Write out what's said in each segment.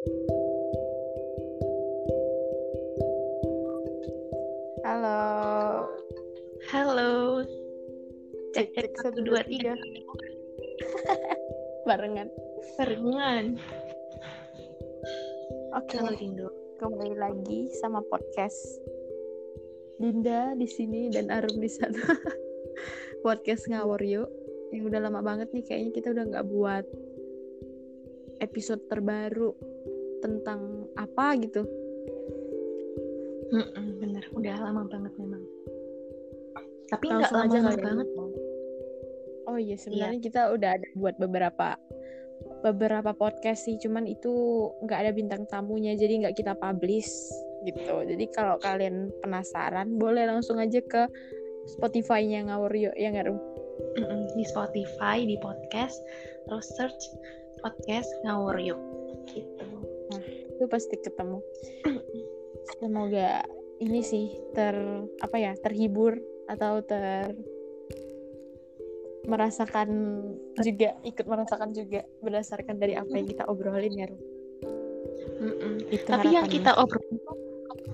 Halo. Halo. Cek cek satu dua tiga. Barengan. Barengan. Oke. Dindo. Kembali lagi sama podcast Dinda di sini dan Arum di sana. podcast ngawur yuk. Yang udah lama banget nih kayaknya kita udah nggak buat episode terbaru tentang apa gitu. Mm-mm, bener, udah lama banget memang. Tapi nggak Langsung aja lama ya. banget. Oh iya sebenarnya kita udah ada buat beberapa beberapa podcast sih cuman itu nggak ada bintang tamunya jadi nggak kita publish gitu jadi kalau kalian penasaran boleh langsung aja ke Spotify-nya ngawur yuk ya nggak Rum? Di Spotify, di podcast, terus search podcast ngawur yuk. Gitu. Itu pasti ketemu semoga ini sih ter apa ya terhibur atau ter merasakan juga ikut merasakan juga berdasarkan dari apa yang kita obrolin ya. Mm-mm. itu Tapi yang kita obrolin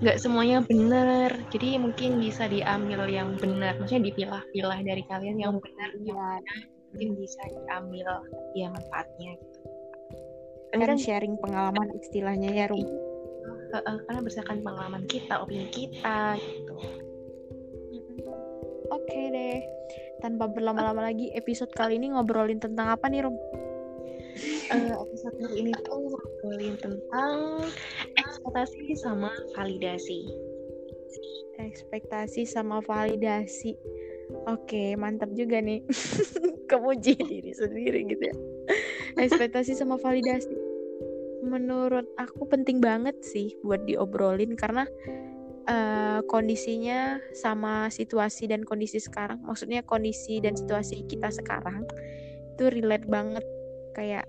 nggak semuanya bener. Jadi mungkin bisa diambil yang benar. Maksudnya dipilah-pilah dari kalian yang benar. Yang Ya, mungkin bisa diambil ya manfaatnya gitu. Kan, kan sharing pengalaman istilahnya ya Rum. eh, eh, karena berdasarkan pengalaman kita, opini kita gitu. Oke deh. Tanpa berlama-lama lagi, episode kali ini ngobrolin tentang apa nih, Rum? Eh, episode kali ini tuh ngobrolin tentang ekspektasi sama validasi. Ekspektasi sama validasi. Oke, mantap juga nih. Kemuji diri sendiri gitu ya. Ekspektasi sama validasi. Menurut aku penting banget sih buat diobrolin karena eh, kondisinya sama situasi dan kondisi sekarang. Maksudnya kondisi dan situasi kita sekarang itu relate banget kayak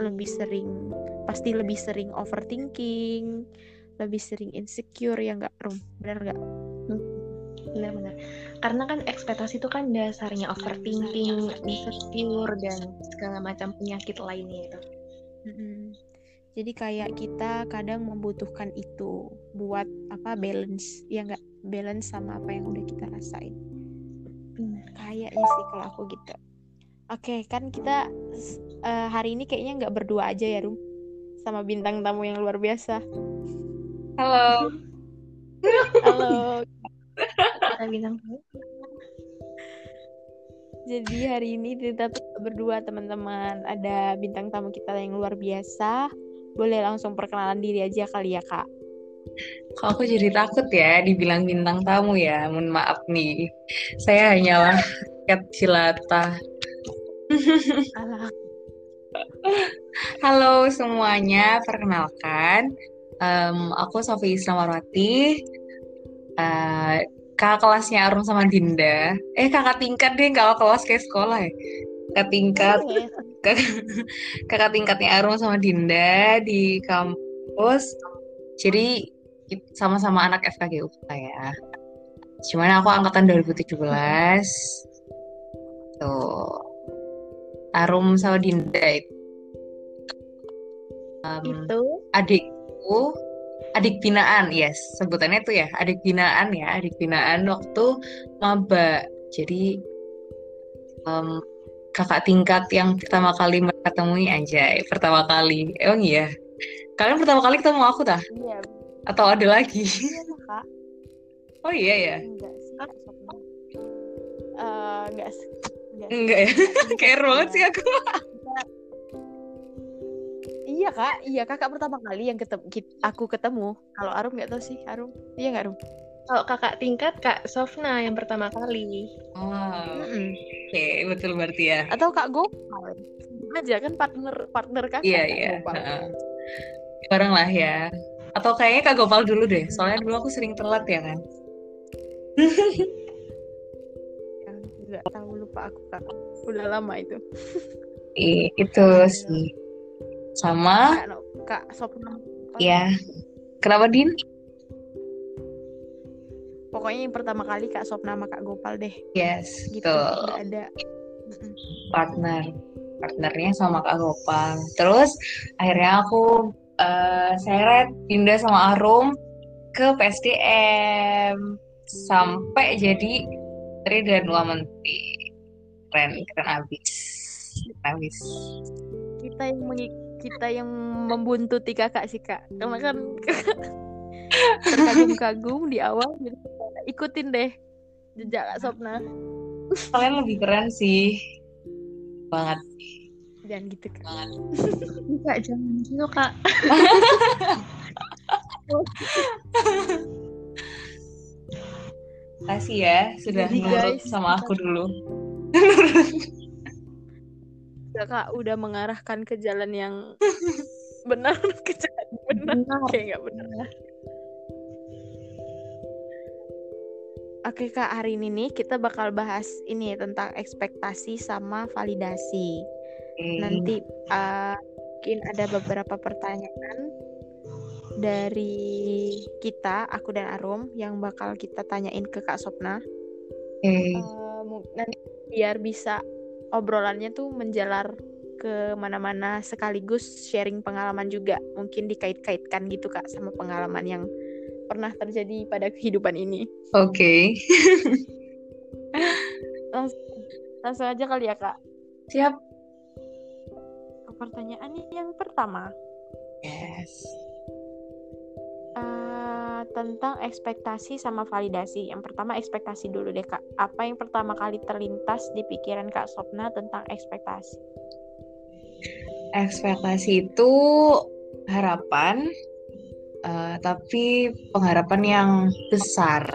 lebih sering pasti lebih sering overthinking, lebih sering insecure ya nggak Rum? Bener nggak? Benar-benar. Karena kan ekspektasi itu kan dasarnya overthinking, insecure dan segala macam penyakit lainnya itu. Mm-mm. Jadi kayak kita kadang membutuhkan itu buat apa balance ya nggak balance sama apa yang udah kita rasain. Benar. Kayaknya sih kalau aku gitu. Oke kan kita eh, hari ini kayaknya nggak berdua aja ya Rum sama bintang tamu yang luar biasa. Halo. Halo. Kita bilang Jadi hari ini kita tuh berdua teman-teman ada bintang tamu kita yang luar biasa. Boleh langsung perkenalan diri aja kali ya kak. Kok aku jadi takut ya dibilang bintang tamu ya. Mohon maaf nih. Saya hanyalah cat jelata. alah Halo semuanya, perkenalkan. Em, aku Sofi Islamarwati. Eh, kakak kelasnya Arum sama Dinda. Eh kakak tingkat deh, kakak kelas kayak sekolah ya. Kakak tingkat, kakak tingkatnya Arum sama Dinda di kampus. Jadi sama-sama anak FKG UPA ya. Cuman aku angkatan 2017. Tuh. Arum sama Dinda itu. Em, itu adikku, adik binaan, yes, sebutannya itu ya, adik binaan ya, adik binaan waktu maba. Jadi em, kakak tingkat yang pertama kali mereka temui anjay, pertama kali. Emang iya? Kalian pertama kali ketemu aku tah? Iya, Atau ada lagi? iya kak. Oh iya ya? Enggak sih, Kak. Eh, enggak sih. Enggak. Enggak ya? Care banget sih aku. Iya kak, iya kakak pertama kali yang ketemu aku ketemu. Kalau Arum nggak tahu sih, Arum. Iya nggak Arum? kalau kakak tingkat Kak Sofna yang pertama kali. Oh, oke, betul berarti ya. Atau Kak Gopal. Aja kan partner partner kakak. Iya, Kak iya. Gopal. Bareng lah ya. Atau kayaknya Kak Gopal dulu deh, soalnya dulu aku sering telat ya kan. Ya, Nggak tahu lupa aku kak. Udah lama itu. Ih, itu sih. Sama, Kak, Sopna. apa? ya. Kenapa Din? Pokoknya yang pertama kali Kak Sopna sama Kak Gopal deh. Yes, Gitu. tuh ada. Partner. Partnernya sama Kak Gopal. Terus akhirnya aku uh, seret pindah sama Arum ke PSDM sampai jadi Tri dan Wamanti keren keren abis abis kita yang kita yang membuntuti kakak sih kak. Karena kan terkagum-kagum di awal jadi ikutin deh jejak kak Sopna. Kalian lebih keren sih. Banget. Jangan gitu kak. Kak jangan gitu kak. Kasih ya sudah Jadi nurut sama aku dulu. ya, kak udah mengarahkan ke jalan yang benar ke jalan benar, benar. kayak nggak benar. Oke kak, hari ini nih kita bakal bahas ini tentang ekspektasi sama validasi. Hmm. Nanti uh, mungkin ada beberapa pertanyaan dari kita, aku dan Arum yang bakal kita tanyain ke Kak Sopna. Okay. Uh, eh, nanti biar bisa obrolannya tuh menjalar ke mana-mana sekaligus sharing pengalaman juga. Mungkin dikait-kaitkan gitu Kak sama pengalaman yang pernah terjadi pada kehidupan ini. Oke. Okay. langsung, langsung aja kali ya Kak. Siap. Pertanyaan yang pertama. Yes tentang ekspektasi sama validasi. Yang pertama ekspektasi dulu deh kak. Apa yang pertama kali terlintas di pikiran kak Sopna tentang ekspektasi? Ekspektasi itu harapan, uh, tapi pengharapan yang besar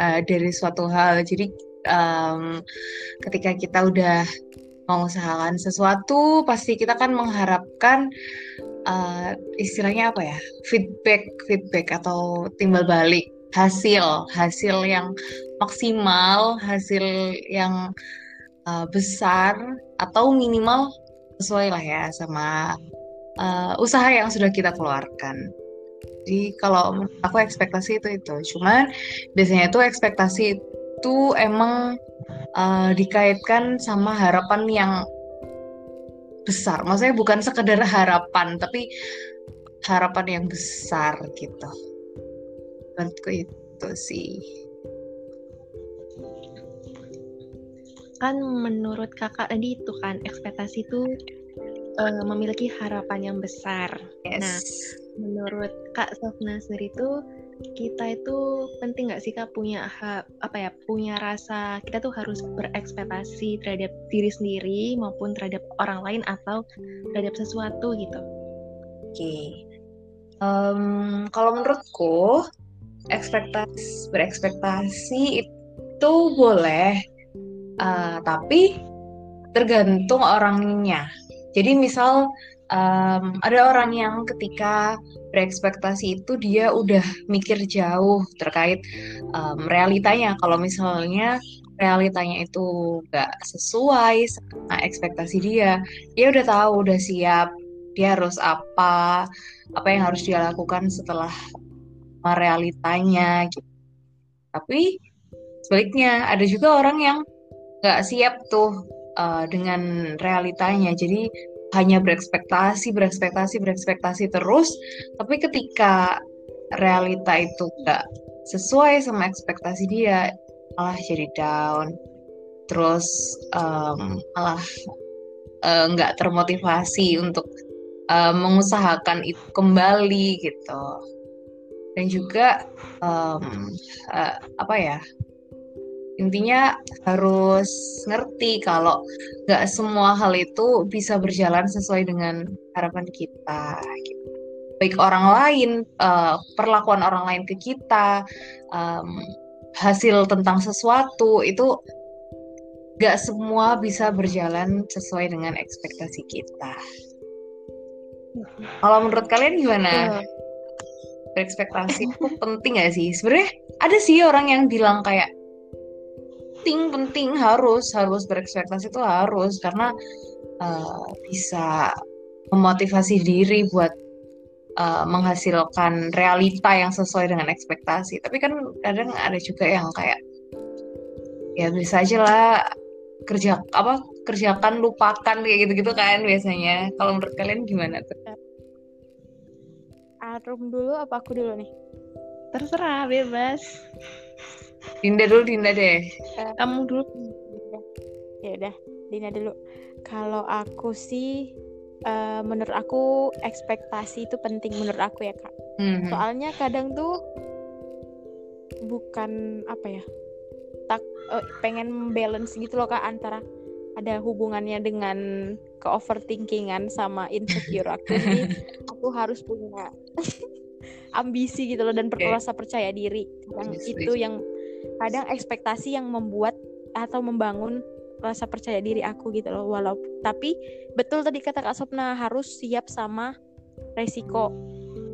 uh, dari suatu hal. Jadi um, ketika kita udah mengusahakan sesuatu, pasti kita kan mengharapkan uh, istilahnya apa ya? Feedback feedback atau timbal balik. Hasil hasil yang maksimal hasil yang uh, besar atau minimal sesuai lah ya sama uh, usaha yang sudah kita keluarkan. Jadi kalau aku ekspektasi itu itu. Cuman biasanya itu ekspektasi itu emang uh, dikaitkan sama harapan yang besar. Maksudnya bukan sekedar harapan, tapi harapan yang besar gitu. Menurutku itu sih. Kan menurut kakak tadi itu kan ekspektasi itu uh, memiliki harapan yang besar. Yes. Nah, menurut Kak Sofna sendiri itu kita itu penting nggak sih kak punya apa ya punya rasa kita tuh harus berekspektasi terhadap diri sendiri maupun terhadap orang lain atau terhadap sesuatu gitu. Oke, okay. um, kalau menurutku ekspektasi berekspektasi itu boleh, uh, tapi tergantung orangnya. Jadi misal um, ada orang yang ketika berekspektasi itu dia udah mikir jauh terkait um, realitanya. Kalau misalnya realitanya itu gak sesuai sama ekspektasi dia, dia udah tahu, udah siap, dia harus apa, apa yang harus dia lakukan setelah realitanya. Gitu. Tapi sebaliknya ada juga orang yang gak siap tuh uh, dengan realitanya. Jadi hanya berekspektasi, berekspektasi, berekspektasi terus, tapi ketika realita itu gak sesuai sama ekspektasi dia, malah jadi down, terus um, malah uh, nggak termotivasi untuk uh, mengusahakan itu kembali gitu, dan juga um, uh, apa ya intinya harus ngerti kalau nggak semua hal itu bisa berjalan sesuai dengan harapan kita gitu. baik orang lain uh, perlakuan orang lain ke kita um, hasil tentang sesuatu itu nggak semua bisa berjalan sesuai dengan ekspektasi kita. Kalau menurut kalian gimana? Berekspektasi itu penting gak sih? Sebenarnya ada sih orang yang bilang kayak penting penting harus harus berekspektasi itu harus karena uh, bisa memotivasi diri buat uh, menghasilkan realita yang sesuai dengan ekspektasi tapi kan kadang ada juga yang kayak ya bisa aja lah kerja apa kerjakan lupakan kayak gitu-gitu kan biasanya kalau menurut kalian gimana tuh Arum dulu apa aku dulu nih? Terserah, bebas. Dinda dulu, Dinda deh. Kamu dulu. Ya udah, Dina dulu. Kalau aku sih eh, menurut aku ekspektasi itu penting menurut aku ya, Kak. Mhm. Soalnya kadang tuh bukan apa ya? Tak eh, pengen balance gitu loh Kak antara ada hubungannya dengan ke overthinkingan sama insecure aku. Jadi aku harus punya ambisi gitu loh dan per- Oke. rasa percaya diri. Yang itu yang kadang ekspektasi yang membuat atau membangun rasa percaya diri aku gitu loh walaupun tapi betul tadi kata Kak Sopna harus siap sama resiko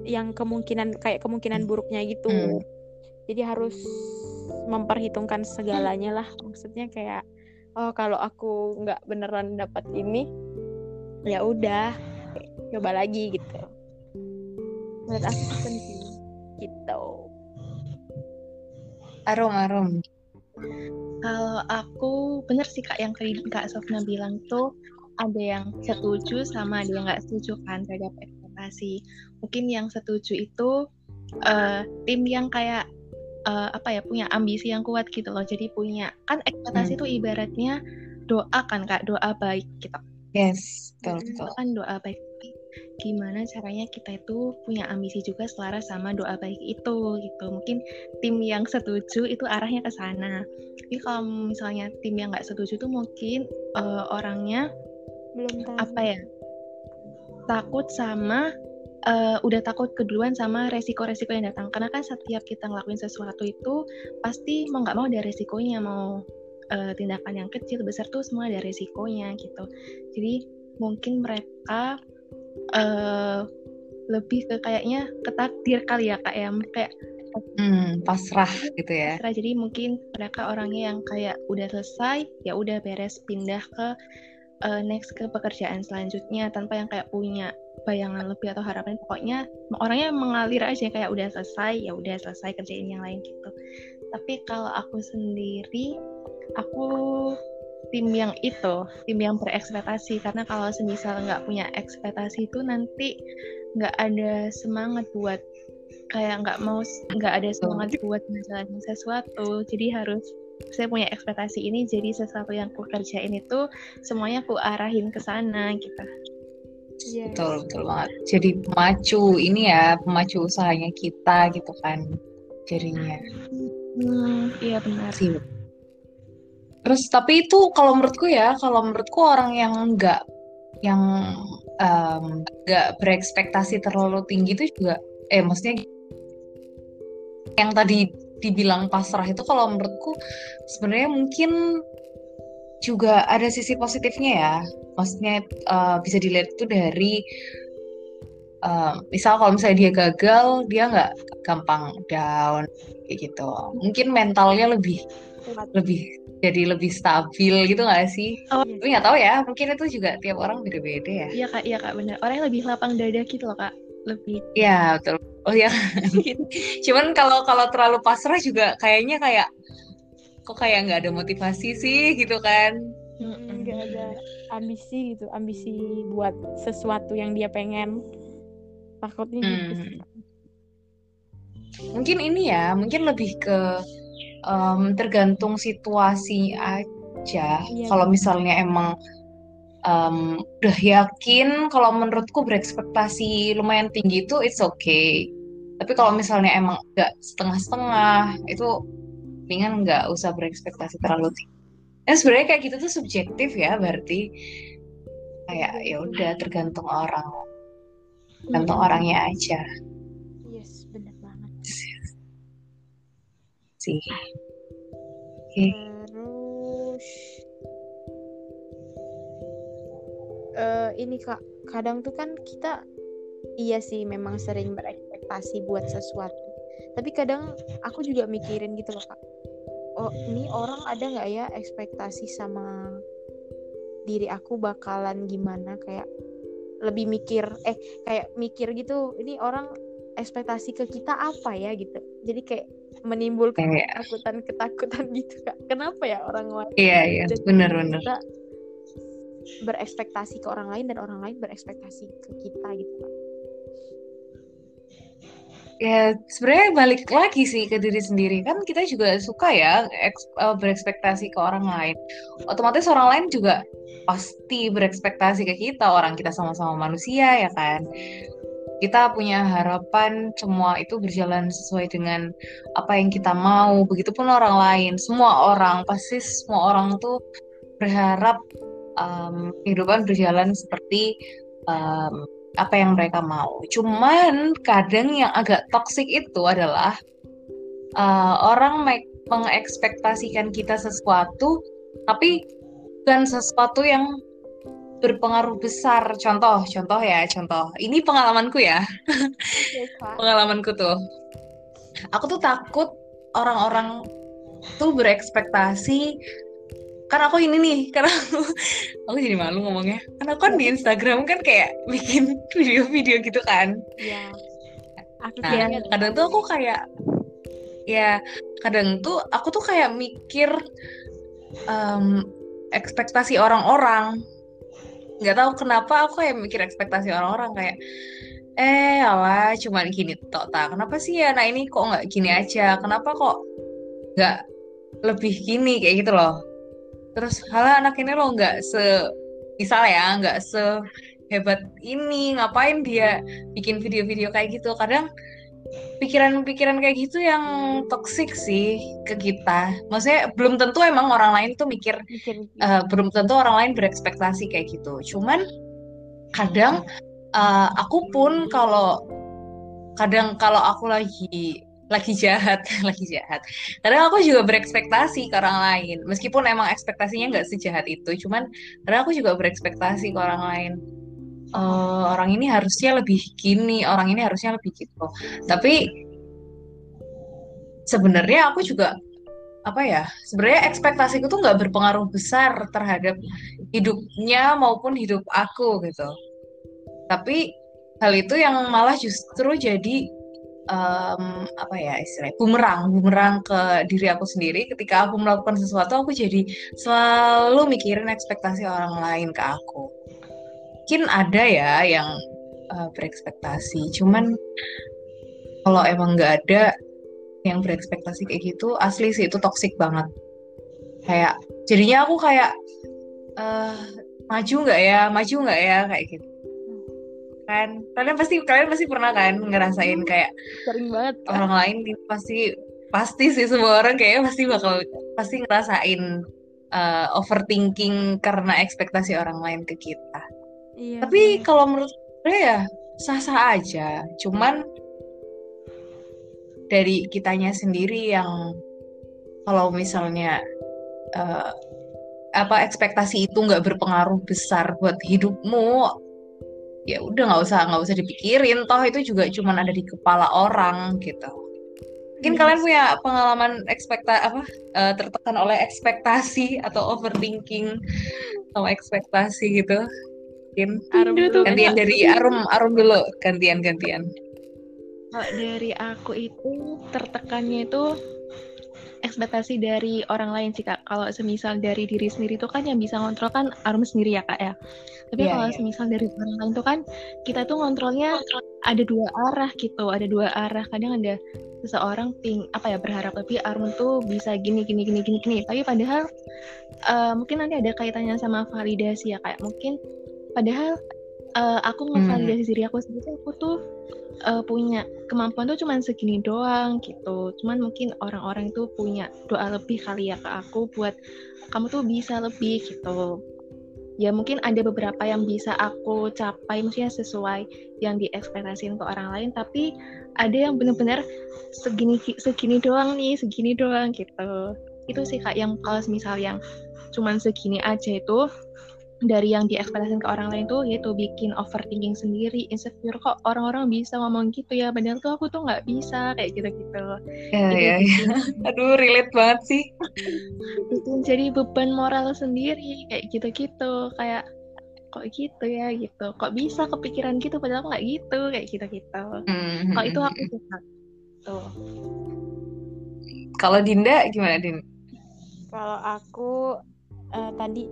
yang kemungkinan kayak kemungkinan buruknya gitu. Hmm. jadi harus memperhitungkan segalanya lah. Maksudnya kayak oh kalau aku nggak beneran dapat ini ya udah coba lagi gitu. Menurut aku penting gitu Arum, arum. Kalau aku bener sih kak yang tadi kak Sofna bilang tuh ada yang setuju sama ada yang nggak setuju kan terhadap ekspektasi. Mungkin yang setuju itu eh, tim yang kayak eh, apa ya punya ambisi yang kuat gitu loh. Jadi punya kan ekspektasi itu ibaratnya doa kan kak doa baik gitu. Yes, betul, betul. kan doa baik gimana caranya kita itu punya ambisi juga selaras sama doa baik itu gitu. Mungkin tim yang setuju itu arahnya ke sana. Tapi kalau misalnya tim yang nggak setuju tuh mungkin eh, orangnya belum tahu. apa ya takut sama eh, udah takut keduluan sama resiko-resiko yang datang. Karena kan setiap kita ngelakuin sesuatu itu pasti mau nggak mau ada resikonya mau eh, tindakan yang kecil besar tuh semua ada resikonya gitu. Jadi mungkin mereka eh lebih ke kayaknya ke takdir kali ya kak ya kayak Hmm, pasrah gitu ya. pasrah. jadi mungkin mereka orangnya yang kayak udah selesai ya udah beres pindah ke eh, next ke pekerjaan selanjutnya tanpa yang kayak punya bayangan lebih atau harapan pokoknya orangnya mengalir aja kayak udah selesai ya udah selesai kerjain yang lain gitu tapi kalau aku sendiri aku tim yang itu tim yang berekspektasi karena kalau semisal nggak punya ekspektasi itu nanti nggak ada semangat buat kayak nggak mau nggak ada semangat buat menjalani sesuatu jadi harus saya punya ekspektasi ini jadi sesuatu yang aku kerjain itu semuanya aku arahin ke sana gitu Yes. Betul, betul banget. Jadi pemacu ini ya, pemacu usahanya kita gitu kan. Jadinya hmm, iya benar sih. Terus tapi itu kalau menurutku ya, kalau menurutku orang yang nggak yang nggak berekspektasi terlalu tinggi itu juga, eh maksudnya yang tadi dibilang pasrah itu kalau menurutku sebenarnya mungkin juga ada sisi positifnya ya. Maksudnya eh, bisa dilihat itu dari eh, misal kalau misalnya dia gagal, dia nggak gampang down kayak gitu. Mungkin mentalnya lebih lebih jadi lebih stabil gitu nggak sih? Oh. Tapi nggak tahu ya, mungkin itu juga tiap orang beda-beda ya. iya kak iya kak benar orang yang lebih lapang dada gitu loh kak lebih Iya betul. Oh ya, cuman kalau kalau terlalu pasrah juga kayaknya kayak kok kayak nggak ada motivasi sih gitu kan? Mm, nggak ada ambisi gitu ambisi buat sesuatu yang dia pengen takutnya gitu Hmm. Mungkin ini ya, mungkin lebih ke em, tergantung situasi aja. Iya. Kalau misalnya emang em, udah yakin, kalau menurutku berekspektasi lumayan tinggi itu it's okay. Tapi kalau misalnya emang nggak setengah-setengah, itu mendingan nggak usah berekspektasi terlalu tinggi. Eh sebenarnya kayak gitu tuh subjektif ya, berarti kayak ya udah tergantung orang, tergantung Mm-mm. orangnya aja sih. Oke. terus eh ini kak kadang tuh kan kita iya sih memang sering berekspektasi buat sesuatu. Tapi kadang aku juga mikirin gitu loh kak. Oh ini orang ada nggak ya ekspektasi sama diri aku bakalan gimana? Kayak lebih mikir eh kayak mikir gitu ini orang ekspektasi ke kita apa ya? gitu. Jadi kayak menimbulkan Kayak ketakutan ketakutan gitu kak. Kenapa ya orang lain Iya, iya, bener-bener. kita berekspektasi ke orang lain dan orang lain berekspektasi ke kita gitu Kak. ya sebenarnya balik lagi sih ke diri sendiri. Kan kita juga suka ya eks- eh, berekspektasi ke orang lain. Otomatis orang lain juga pasti berekspektasi ke kita. Orang kita sama-sama manusia ya kan kita punya harapan semua itu berjalan sesuai dengan apa yang kita mau begitupun orang lain semua orang pasti semua orang tuh berharap um, kehidupan berjalan seperti um, apa yang mereka mau. Cuman kadang yang agak toksik itu adalah uh, orang mengekspektasikan kita sesuatu, tapi bukan sesuatu yang berpengaruh besar. Contoh, contoh ya, contoh. Ini pengalamanku ya, pengalamanku tuh. Aku tuh takut orang-orang tuh berekspektasi karena aku ini nih karena aku, aku jadi malu ngomongnya karena aku kan di Instagram kan kayak bikin video-video gitu kan Iya. Aku nah kadang tuh aku kayak ya kadang tuh aku tuh kayak mikir em, ekspektasi orang-orang nggak tahu kenapa aku kayak mikir ekspektasi orang-orang kayak eh alah cuman gini tok tak kenapa sih ya nah ini kok nggak gini aja? Kenapa kok nggak lebih gini? Kayak gitu loh. Terus halah anak ini lo nggak se misal ya nggak sehebat ini ngapain dia bikin video-video kayak gitu? Kadang pikiran-pikiran kayak gitu yang toksik sih ke kita. Maksudnya belum tentu emang orang lain tuh mikir Mikir eh, belum tentu orang lain berekspektasi kayak gitu. Cuman kadang eh, aku pun kalau kadang kalau aku lagi lagi jahat lagi jahat kadang aku juga berekspektasi ke orang lain. Meskipun emang ekspektasinya nggak sejahat itu cuman kadang aku juga berekspektasi ke orang lain Eh, orang ini harusnya lebih gini orang ini harusnya lebih gitu. Tapi sebenarnya aku juga apa ya sebenarnya ekspektasiku tuh nggak berpengaruh besar terhadap hidupnya maupun hidup aku gitu. Tapi hal itu yang malah justru jadi em, apa ya istilahnya bumerang bumerang ke diri aku sendiri. Ketika aku melakukan sesuatu aku jadi selalu mikirin ekspektasi orang lain ke aku mungkin ada ya yang eh, berekspektasi. Cuman kalau emang nggak ada yang berekspektasi kayak gitu asli sih itu toksik banget. Kayak jadinya aku kayak eh maju nggak ya maju nggak ya kayak gitu. Kan kalian pasti kalian pasti pernah kan ngerasain kayak sering banget Kak. orang lain ini pasti pasti sih semua orang kayaknya pasti bakal pasti ngerasain eh, overthinking karena ekspektasi orang lain ke kita Iya. tapi bener. kalau menurut saya ya sah-sah aja cuman dari kitanya sendiri yang kalau misalnya eh, apa ekspektasi itu nggak berpengaruh besar buat hidupmu ya udah nggak usah nggak usah dipikirin toh itu juga cuman ada di kepala orang gitu mungkin Iya kalian punya pengalaman ekspekta apa eh, tertekan oleh ekspektasi atau overthinking sama ekspektasi gitu mungkin Arum dulu tuh, gantian dari Arum Arum dulu gantian gantian Kalau dari aku itu tertekannya itu ekspektasi dari orang lain sih kak. Kalau semisal dari diri sendiri itu kan yang bisa ngontrol kan Arum sendiri ya kak ya. Tapi Iya, kalau iya. semisal dari orang lain itu kan kita tuh ngontrolnya ada dua arah gitu, ada dua arah. Kadang ada seseorang ping apa ya berharap lebih Arum tuh bisa gini gini gini gini gini. Tapi padahal eh, mungkin nanti ada kaitannya sama validasi ya kayak mungkin padahal eh, aku ngevalidasi diri aku sendiri aku tuh eh, punya kemampuan tuh cuman segini doang gitu. Cuman mungkin orang-orang itu punya doa lebih kali ya ke aku buat kamu tuh bisa lebih gitu. Ya mungkin ada beberapa yang bisa aku capai maksudnya sesuai yang diekspektasiin ke orang lain tapi ada yang bener-bener segini segini doang nih, segini doang gitu. Itu sih Kak yang kalau misal yang cuman segini aja itu dari yang diekspektasikan ke orang lain tuh yaitu bikin overthinking sendiri insecure. Kok orang-orang bisa ngomong gitu ya? Padahal tuh aku tuh nggak bisa kayak gitu-gitu. Ya Jadi ya ya. aduh relate banget sih. Bikin jadi beban moral sendiri kayak gitu-gitu. Kayak kok gitu ya? gitu. Kok bisa kepikiran gitu? Padahal nggak gitu kayak gitu-gitu. Hmm, kalau itu hmm, aku hmm. suka tuh kalau Dinda gimana Din? Kalau aku eh tadi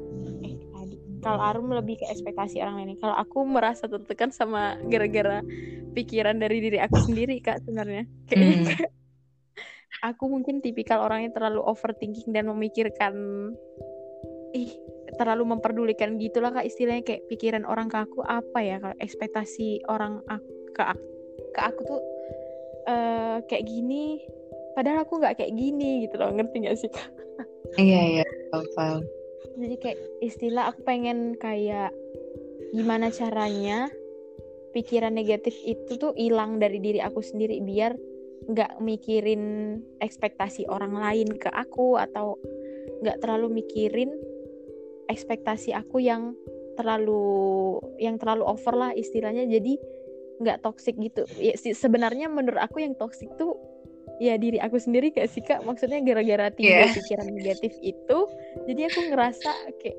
kalau Arum lebih ke ekspektasi orang lain. Kalau aku merasa tertekan sama gara-gara pikiran dari diri aku sendiri kak sebenarnya. Kayaknya Hmm. kayak aku mungkin tipikal orang yang terlalu overthinking dan memikirkan ih terlalu memperdulikan gitulah kak istilahnya. Kayak pikiran orang ke aku apa ya? Kalau ekspektasi orang aku, ke aku, ke aku tuh eh kayak gini padahal aku nggak kayak gini gitu loh. Ngerti gak sih kak? Iya, iya, paham. Jadi kayak istilah aku pengen kayak gimana caranya pikiran negatif itu tuh hilang dari diri aku sendiri biar nggak mikirin ekspektasi orang lain ke aku atau nggak terlalu mikirin ekspektasi aku yang terlalu yang terlalu over lah istilahnya. Jadi nggak toxic gitu. Ya sebenarnya menurut aku yang toxic tuh ya diri aku sendiri gak sih kak maksudnya gara-gara timbul Iya. pikiran negatif itu jadi aku ngerasa kayak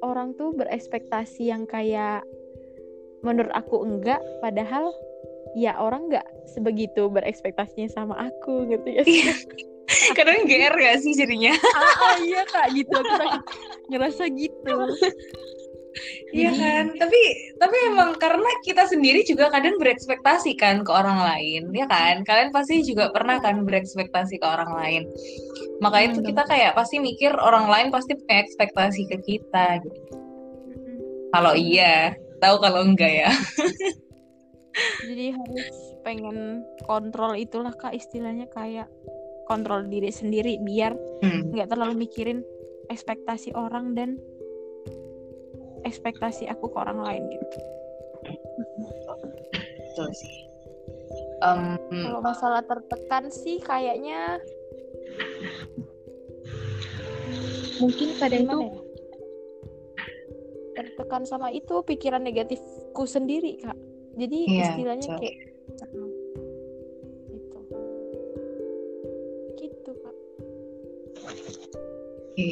orang tuh berekspektasi yang kayak menurut aku enggak padahal ya orang nggak sebegitu berekspektasinya sama aku gitu ya. Kadang GR gak sih jadinya? ah, ah, iya kak gitu aku ngerasa gitu Iya kan? Tapi tapi emang karena kita sendiri juga kadang berekspektasi kan ke orang lain, ya kan? Kalian pasti juga pernah kan berekspektasi ke orang lain. Maka Hmm, itu kita kayak pasti mikir orang lain pasti punya ekspektasi ke kita gitu. Kalau iya, tahu kalau enggak ya. jadi harus pengen kontrol itulah kak istilahnya kayak kontrol diri sendiri biar Hmm. nggak terlalu mikirin ekspektasi orang dan ekspektasi aku ke orang lain gitu. Betul sih. Em, Kalau masalah tertekan sih kayaknya Mungkin gimana tuh ya? Tertekan sama itu pikiran negatifku sendiri kak. Jadi Iya, istilahnya betul. kayak gitu. Gitu kak. oke.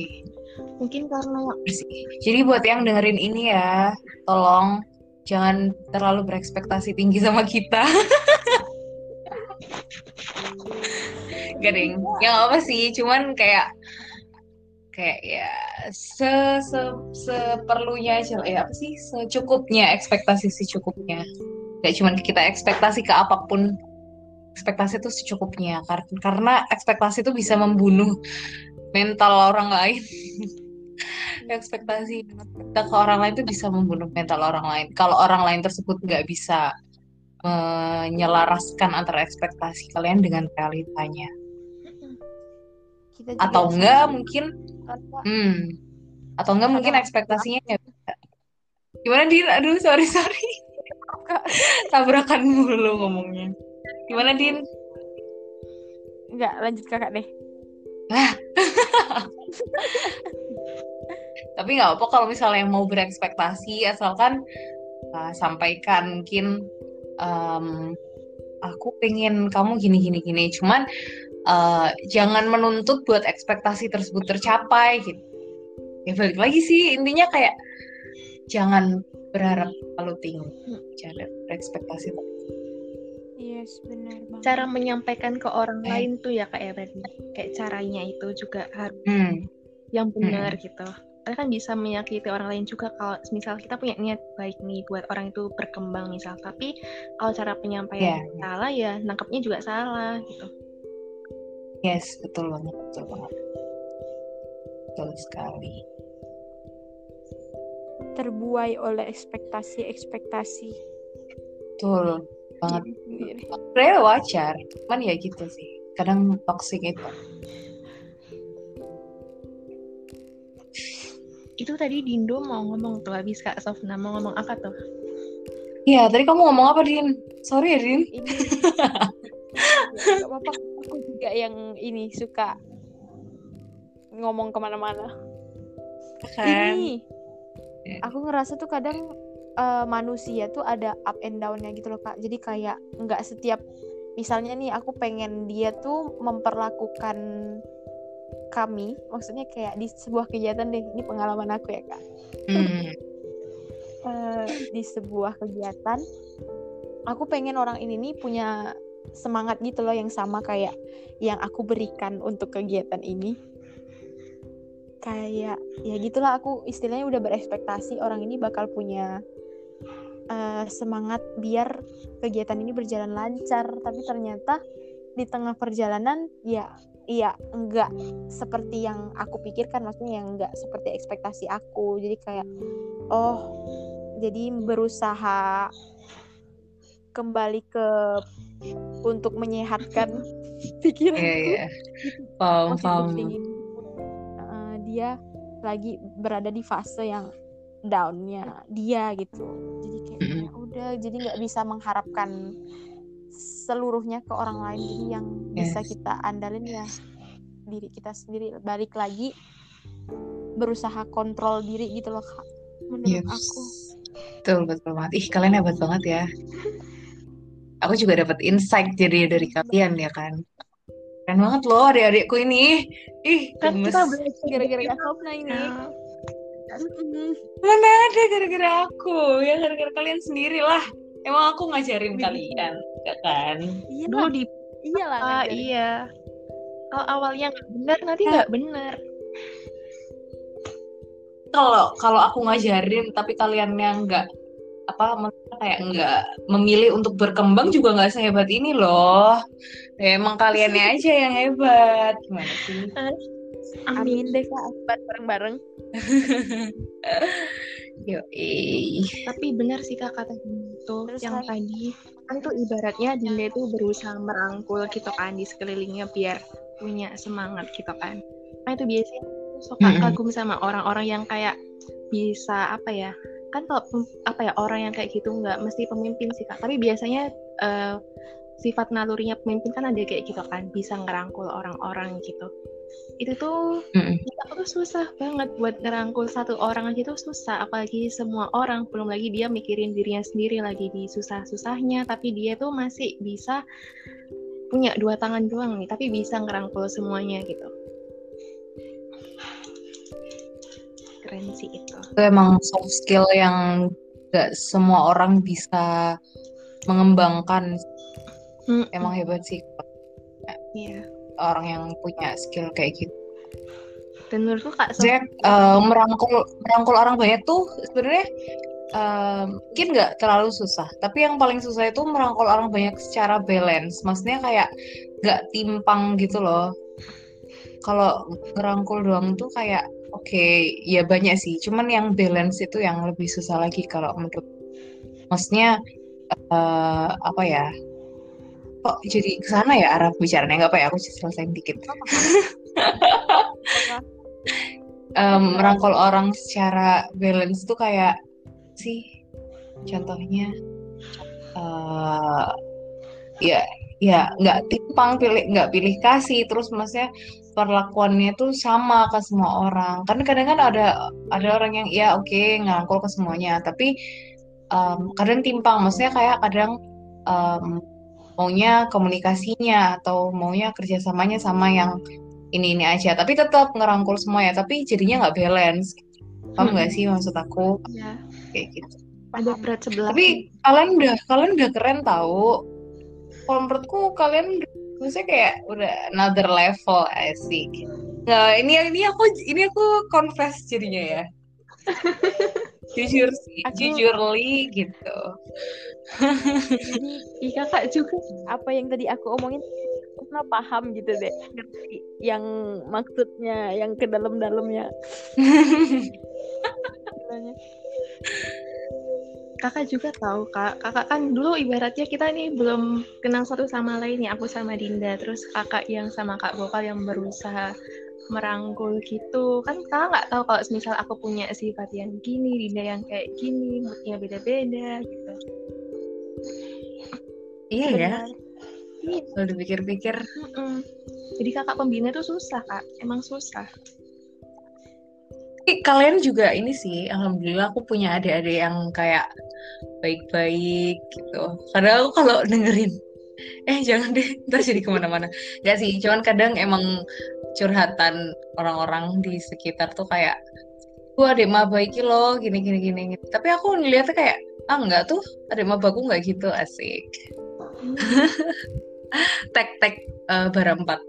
Mungkin karena sih. Jadi buat yang dengerin ini ya, tolong jangan terlalu berekspektasi tinggi sama kita. Gak ding, ya nggak apa sih, cuman kayak kayak ya se se seperlunya aja ya apa sih? Secukupnya ekspektasi secukupnya. Gak cuman kita ekspektasi ke apa pun. Ekspektasi itu secukupnya. Karena ekspektasi itu bisa membunuh mental orang lain ekspektasi kita ke orang lain itu bisa membunuh mental orang lain. Kalau orang lain tersebut nggak bisa menyelaraskan antara ekspektasi kalian dengan realitanya. Kita atau enggak sama, mungkin hmm. Atau enggak mungkin ekspektasinya nggak bisa. Gimana din aduh sorry sorry. Tabrakan mulu ngomongnya. Gimana din? Nggak lanjut kakak deh. tapi nggak apa kalau misalnya mau berekspektasi asalkan uh, sampaikan mungkin em, aku pengen kamu gini gini gini. Cuman uh, jangan menuntut buat ekspektasi tersebut tercapai gitu. Ya balik lagi sih intinya kayak jangan berharap terlalu tinggi jangan berekspektasi Yes benar banget. cara menyampaikan ke orang Eh. lain tuh ya kak ya berarti kayak caranya itu juga harus hmm, yang benar gitu karena kan bisa menyakiti orang lain juga kalau misal kita punya niat baik nih buat orang itu berkembang misal. Tapi kalau cara penyampaian Iya. salah ya nangkepnya juga salah gitu. Yes betul banget betul banget. Betul sekali. Terbuai oleh ekspektasi-ekspektasi. Betul banget. Sebenarnya wajar cuman ya gitu sih. Kadang toxic itu itu tadi Dindo mau ngomong tuh habis kak Sofna mau ngomong apa tuh Iya, tadi kamu ngomong apa, Din? Sorry ya, Din. Ini nggak apa-apa. Aku juga yang ini suka ngomong ke mana-mana. Kan? Ini aku ngerasa tuh kadang eh, manusia tuh ada up and down-nya gitu loh kak. Jadi kayak nggak setiap misalnya nih aku pengen dia tuh memperlakukan kami, maksudnya kayak di sebuah kegiatan deh. Ini pengalaman aku ya kak. Hmm. eh, di sebuah kegiatan aku pengen orang ini nih punya semangat gitu loh yang sama kayak yang aku berikan untuk kegiatan ini kayak ya gitulah aku istilahnya udah berekspektasi orang ini bakal punya uh, semangat biar kegiatan ini berjalan lancar tapi ternyata di tengah perjalanan ya iya enggak seperti yang aku pikirkan maksudnya yang enggak seperti ekspektasi aku jadi kayak oh jadi berusaha kembali ke untuk menyehatkan pikiranku Iya, iya. Paham, paham. Uh, dia lagi berada di fase yang downnya dia gitu jadi kayak Mm-mm. ya udah jadi nggak bisa mengharapkan seluruhnya ke orang lain jadi yang bisa Yes. kita andalin ya diri kita sendiri balik lagi berusaha kontrol diri gitu loh kak menurut Yes. aku Betul, betul banget. Ih, kalian hebat banget ya. Aku juga dapat insight jadi dari kalian ya kan. Keren banget loh adik-adikku ini. Ih, Kan gemes. kita belajar gara-gara Sopna ini. Mm-mm. Mana ada gara-gara aku? Ya gara-gara kalian sendiri lah. Emang aku ngajarin Wih. kalian, ya kan? iya Dulu di iyalah Ah, ngajarin. iya. Kalau awalnya nggak benar, nanti nggak benar. Kalau kalau aku ngajarin tapi kalian yang nggak apa kayak nggak memilih untuk berkembang juga nggak sehebat ini loh. Ya, emang kaliannya aja yang hebat. Gimana sih? amin deh kak akibat bareng-bareng Yoi. Tapi benar sih kak kata itu Terus, yang tadi kan tuh ibaratnya Dinda itu berusaha merangkul gitu kan di sekelilingnya biar punya semangat gitu kan. Nah itu biasanya suka kagum sama orang-orang yang kayak bisa apa ya kan kalau apa ya orang yang kayak gitu nggak mesti pemimpin sih kak. Tapi biasanya eh, sifat nalurinya pemimpin kan ada kayak gitu kan bisa ngerangkul orang-orang gitu itu tuh menurut aku tuh susah banget buat ngerangkul satu orang aja tuh susah. Apalagi semua orang belum lagi dia mikirin dirinya sendiri lagi di susah-susahnya. Tapi dia tuh masih bisa punya dua tangan doang nih tapi bisa ngerangkul semuanya gitu. Keren sih itu. Itu emang soft skill yang gak semua orang bisa mengembangkan. Hmm, Emang hebat sih. Iya orang yang punya skill kayak gitu. dan menurutku kak so Maksudnya eh, merangkul merangkul orang banyak tuh sebenarnya eh, mungkin nggak terlalu susah. Tapi yang paling susah itu merangkul orang banyak secara balance. Maksudnya kayak nggak timpang gitu loh. Kalau ngerangkul doang tuh kayak oke ya banyak sih. Cuman yang balance itu yang lebih susah lagi kalau menurut. Maksudnya eh, apa ya? Kok jadi ke sana ya arah bicaranya nggak apa ya? Aku selesaiin dikit. Em, merangkul orang secara balance tuh kayak sih contohnya eh ya ya nggak timpang pilih nggak pilih kasih terus maksudnya perlakuannya tuh sama ke semua orang kan kadang kan ada ada orang yang ya oke ngerangkul ke semuanya tapi em, kadang timpang maksudnya kayak kadang em, maunya komunikasinya atau maunya kerjasamanya sama yang ini ini aja. Tapi tetap ngerangkul semua ya tapi jadinya nggak balance. Paham nggak sih maksud aku? Ya kayak gitu. Ada berat sebelah. Tapi kalian udah kalian udah keren tahu kalau menurutku kalian maksudnya kayak udah another level asik nah ini ini aku ini aku confess jadinya ya jujur sih Aku- jujurly gitu. Jadi Ih, kakak juga apa yang tadi aku omongin pernah paham gitu deh. Ngerti yang maksudnya yang ke dalam-dalamnya. Kakak juga tahu kak. Kakak kan dulu ibaratnya kita nih belum kenal satu sama lain ya aku sama Dinda. Terus kakak yang sama kak Gopal yang berusaha merangkul gitu. Kan kakak nggak tahu kalau misal aku punya sifat yang gini Dinda yang kayak gini moodnya beda-beda gitu. Iya ya. Iya, kalau dipikir-pikir. Jadi kakak pembina tuh susah kak. Emang susah. Tapi kalian juga ini sih, alhamdulillah aku punya adik-adik yang kayak baik-baik gitu. Kadang aku kalau dengerin, eh jangan deh, ntar jadi ke mana-mana. Gak sih, cuman kadang emang curhatan orang-orang di sekitar tuh kayak, gua adik maba iki loh, gini gini gini. gini." Tapi aku ngeliatnya kayak, ah enggak tuh, adik mabaku nggak gitu, asik. Tek tek eh, bara empat,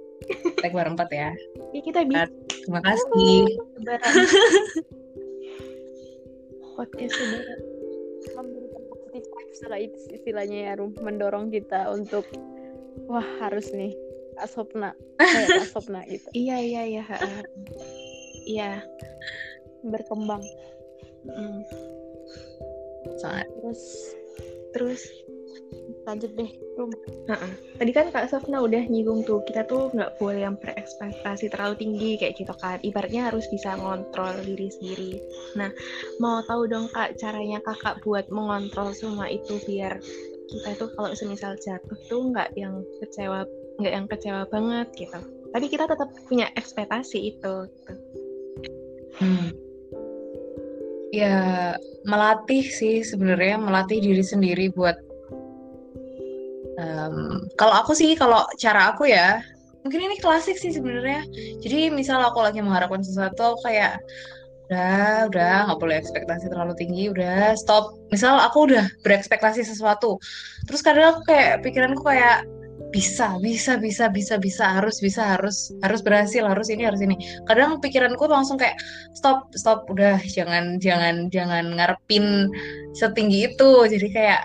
tek bara empat ya. ya kita bisa Terima kasih. Podcast lebaran. memberikan positif istilahnya ya Rum mendorong kita untuk wah harus nih Kak Sopna kayak Kak Sopna gitu Iya iya iya. Iya. berkembang mm. Terus Terus lanjut deh Rum. Tadi kan Kak Sofna udah nyinggung tuh, kita tuh nggak boleh yang berekspektasi terlalu tinggi kayak gitu kan. Ibaratnya harus bisa ngontrol diri sendiri. Nah, mau tahu dong Kak caranya Kakak buat mengontrol semua itu biar kita itu kalau semisal jatuh tuh nggak yang kecewa, nggak yang kecewa banget gitu. Tapi kita tetap punya ekspektasi itu. Gitu. Hmm. Ya, melatih sih sebenarnya melatih diri sendiri buat em, kalau aku sih kalau cara aku ya mungkin ini klasik sih sebenarnya. Jadi misal aku lagi mengharapkan sesuatu aku kayak udah udah nggak boleh ekspektasi terlalu tinggi udah stop. Misal aku udah berekspektasi sesuatu, terus kadang aku kayak pikiranku kayak bisa bisa bisa bisa bisa harus bisa harus harus berhasil harus ini harus ini. Kadang pikiranku langsung kayak stop stop udah jangan jangan jangan ngarepin setinggi itu. Jadi kayak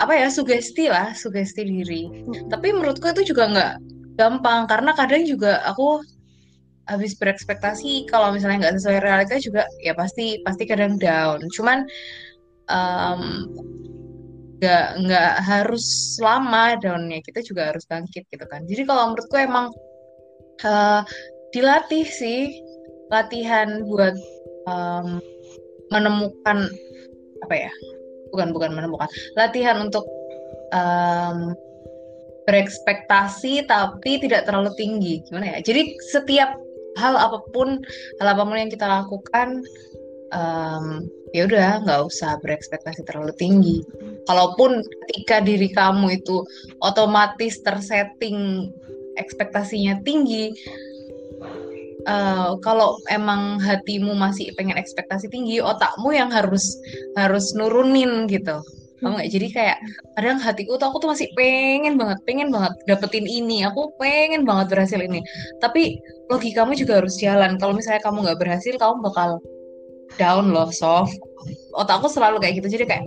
apa ya sugesti lah sugesti diri. Tapi menurutku itu juga nggak gampang karena kadang juga aku habis berekspektasi kalau misalnya nggak sesuai realita juga ya pasti pasti kadang down. Cuman em, nggak nggak harus lama downnya kita juga harus bangkit gitu kan. Jadi kalau menurutku emang eh, dilatih sih latihan buat em, menemukan apa ya bukan bukan menemukan latihan untuk em, berekspektasi tapi tidak terlalu tinggi gimana ya. Jadi setiap hal apa pun hal apa pun yang kita lakukan em, ya udah nggak usah berekspektasi terlalu tinggi. Kalaupun ketika diri kamu itu otomatis tersetting ekspektasinya tinggi eh, kalau emang hatimu masih pengen ekspektasi tinggi otakmu yang harus harus nurunin gitu. Kamu nggak? Jadi kayak kadang hatiku tuh aku tuh masih pengen banget pengen banget dapetin ini. Aku pengen banget berhasil ini. Tapi logikamu juga harus jalan. Kalau misalnya kamu nggak berhasil kamu bakal down loh soft. Otakku selalu kayak gitu jadi kayak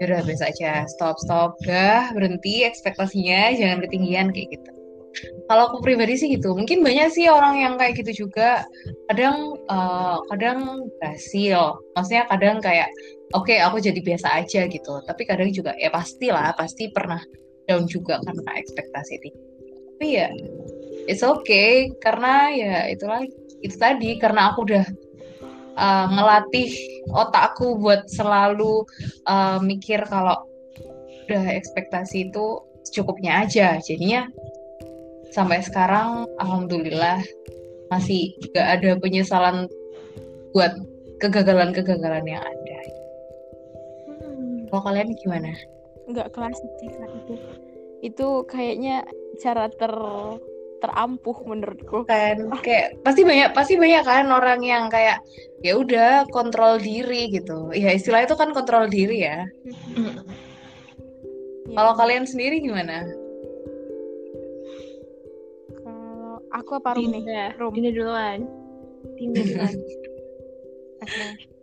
"Ya udah biasa aja stop stop udah berhenti ekspektasinya jangan ketinggian kayak gitu. Kalau aku pribadi sih gitu mungkin banyak sih orang yang kayak gitu juga. Kadang eh, kadang berhasil maksudnya kadang kayak oke aku jadi biasa aja gitu. Tapi kadang juga ya pastilah pasti pernah down juga karena ekspektasi tinggi. Tapi ya it's okay karena ya itulah itu tadi karena aku udah uh, ngelatih otakku buat selalu uh, mikir kalau udah ekspektasi itu secukupnya aja. Jadinya sampai sekarang alhamdulillah masih gak ada penyesalan buat kegagalan-kegagalan yang ada. Kalau kalian gimana? nggak klasik sih itu itu kayaknya cara ter terampuh menurutku. Kan kayak pasti banyak pasti banyak kan orang yang kayak ya udah kontrol diri gitu. Ya istilah itu kan kontrol diri ya. Ya, kalau kalian sendiri gimana? Kalau aku apa Rum nih? Rum. Dinda duluan. Dinda duluan. Oke.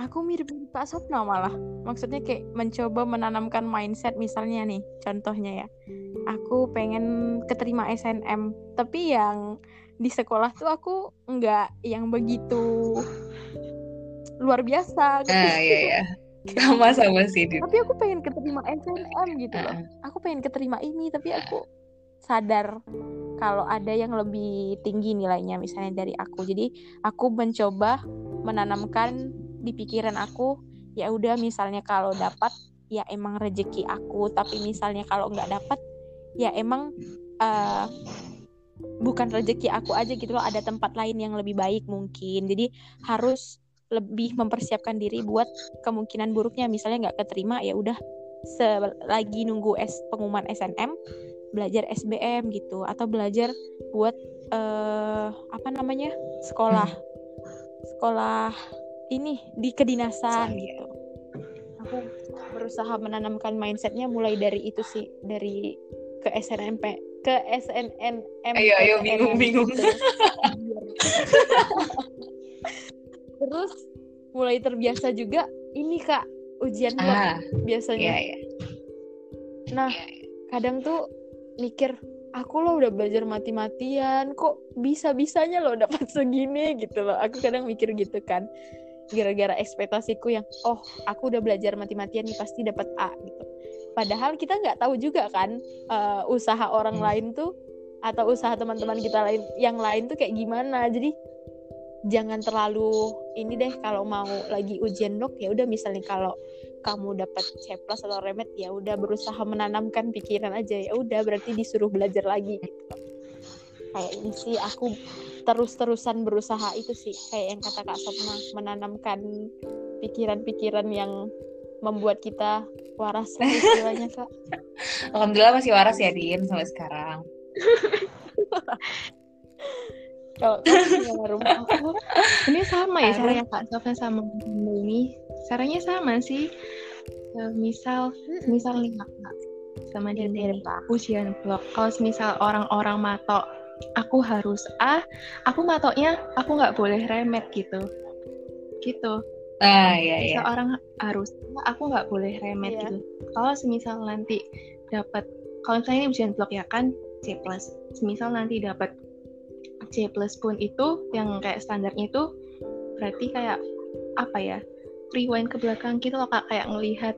Aku mirip Pak Sopna malah. Maksudnya kayak mencoba menanamkan mindset misalnya nih, contohnya ya. Aku pengen keterima SNM, tapi yang di sekolah tuh aku nggak yang begitu luar biasa gitu. nah iya ya sama sama sih Din. Tapi aku pengen keterima SNM gitu loh. Heeh. Aku pengen keterima ini, tapi aku sadar kalau ada yang lebih tinggi nilainya misalnya dari aku. Jadi aku mencoba menanamkan di pikiran aku ya udah misalnya kalau dapat ya emang rezeki aku, tapi misalnya kalau nggak dapat ya emang eh, bukan rezeki aku aja gitu loh, ada tempat lain yang lebih baik mungkin. Jadi harus lebih mempersiapkan diri buat kemungkinan buruknya. Misalnya nggak keterima ya udah selagi nunggu S pengumuman SNM belajar SBM gitu. Atau belajar buat eh apa namanya sekolah. Sekolah ini di kedinasan Saya. gitu aku berusaha menanamkan mindsetnya mulai dari itu sih dari ke SNMP ke SNM Ayo, ayo, bingung, bingung. terus mulai terbiasa juga ini kak ujian Ah, biasanya iya, iya. nah kadang tuh mikir aku lo udah belajar mati-matian kok bisa-bisanya lo dapat segini gitu loh aku kadang mikir gitu kan gara-gara ekspektasiku yang oh aku udah belajar mati-matian nih pasti dapat A gitu padahal kita nggak tahu juga kan eh, usaha orang Hmm. lain tuh atau usaha teman-teman kita lain yang lain tuh kayak gimana jadi jangan terlalu ini deh kalau mau lagi ujian blok ya udah misalnya kalau kamu dapat C plus atau remet ya udah berusaha menanamkan pikiran aja ya udah berarti disuruh belajar lagi gitu. Kayak ini sih aku terus-terusan berusaha itu sih kayak yang kata Kak Sopna menanamkan pikiran-pikiran yang membuat kita waras lah istilahnya Kak Alhamdulillah masih waras ya, Din, sampai sekarang. kalau kamu gimana, Rum? aku ini sama ya caranya Kak Sofna sama Bunda ini caranya sama sih Eh, misal misal nih Kak sama dia nih, Kak. ujian blok kalau misal orang-orang matok aku harus A aku matoknya aku nggak boleh remet gitu. Gitu. Nah, iya, iya. misal orang harus A, aku nggak boleh remet Iya. gitu. Kalau semisal nanti dapat kalau misalnya ini ujian blok ya kan C plus. Semisal nanti dapat C plus pun itu yang kayak standarnya itu berarti kayak apa ya rewind ke belakang gitu loh kak. Kayak ngelihat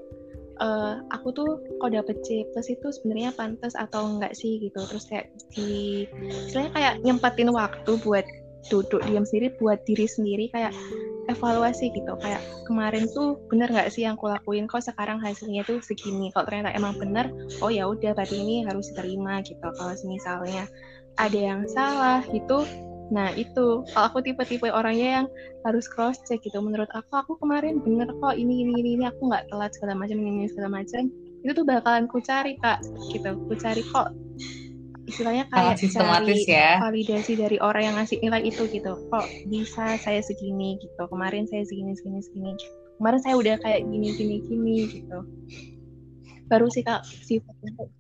eh, aku tuh kok dapet C plus itu sebenarnya pantas atau enggak sih gitu. Terus kayak di istilahnya kayak nyempetin waktu buat duduk diam sendiri buat diri sendiri kayak evaluasi gitu. Kayak kemarin tuh bener nggak sih yang aku lakuin? Kok sekarang hasilnya tuh segini? Kalau ternyata emang bener? Oh ya udah berarti ini harus diterima gitu. Kalau misalnya ada yang salah gitu nah itu. Kalau aku tipe-tipe orangnya yang harus cross check gitu menurut aku aku kemarin bener kok ini ini ini, ini aku nggak telat segala macam ini, ini segala macam itu tuh bakalan ku cari kak gitu. Ku cari kok istilahnya kayak cari ya. validasi dari orang yang ngasih nilai itu gitu. Kok bisa saya segini gitu? Kemarin saya segini segini segini. Kemarin saya udah kayak gini gini gini gitu. Baru sih kak sifatnya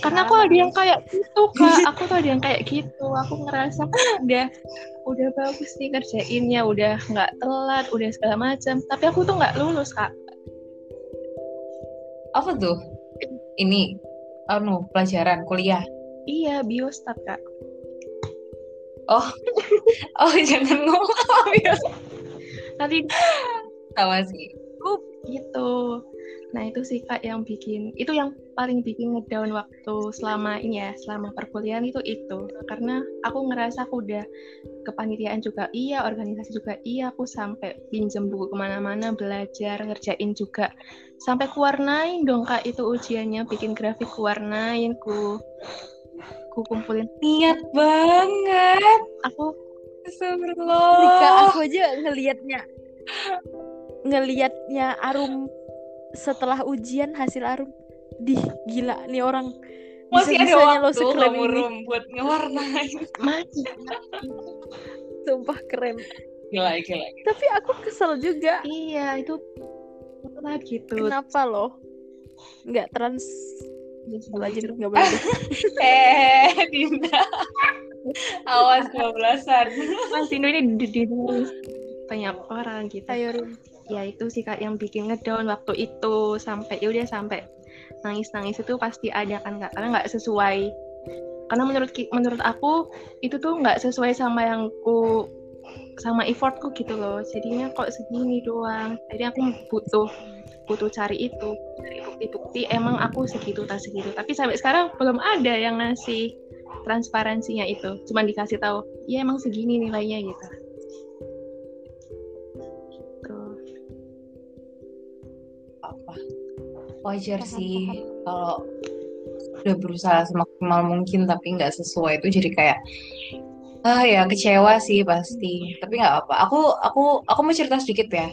karena aku ada yang kayak gitu kak aku tuh ada yang kayak gitu aku ngerasa kan udah udah bagus nih kerjainnya udah nggak telat udah segala macam tapi aku tuh nggak lulus kak Apa tuh? Ini, anu, pelajaran, kuliah. iya biostat kak Oh, jangan ngomong apa biasa. nanti Sama sih. gitu nah itu sih kak yang bikin itu yang paling bikin ngedown waktu selama ini ya selama perkuliahan itu itu karena aku ngerasa aku udah kepanitiaan juga iya organisasi juga iya aku sampai pinjem buku ke mana-mana belajar ngerjain juga sampai kuwarnain dong kak itu ujiannya bikin grafik kuwarnain ku ku kumpulin Niat banget. aku Astagfirullah. Rika aku aja ngelihatnya ngelihatnya Arum setelah ujian hasil Arum di gila nih orang Masih ada bisa-bisanya lo waktu sekeren kamu ini buat ngewarnain. masih sumpah keren Gila, gila. tapi aku kesel juga iya itu lah gitu kenapa lo nggak trans aja nggak boleh deh. Eh, Dinda. Awas kebablasan. Mas Dino ini di- di- banyak orang gitu. ayo Ya itu sih kak yang bikin ngedown waktu itu sampai ya udah sampai nangis-nangis itu pasti ada kan kak karena nggak sesuai. Karena menurut menurut aku itu tuh nggak sesuai sama yang ku sama effortku gitu loh. Jadinya kok segini doang. Jadi aku butuh butuh cari itu bukti-bukti emang aku segitu tak segitu. Tapi sampai sekarang belum ada yang ngasih transparansinya itu. Cuman dikasih tahu, ya emang segini nilainya gitu. Gitu. apa wajar sih kalau udah berusaha semaksimal mungkin tapi nggak sesuai itu jadi kayak ah ya kecewa sih pasti. Tapi nggak apa aku aku aku mau cerita sedikit ya.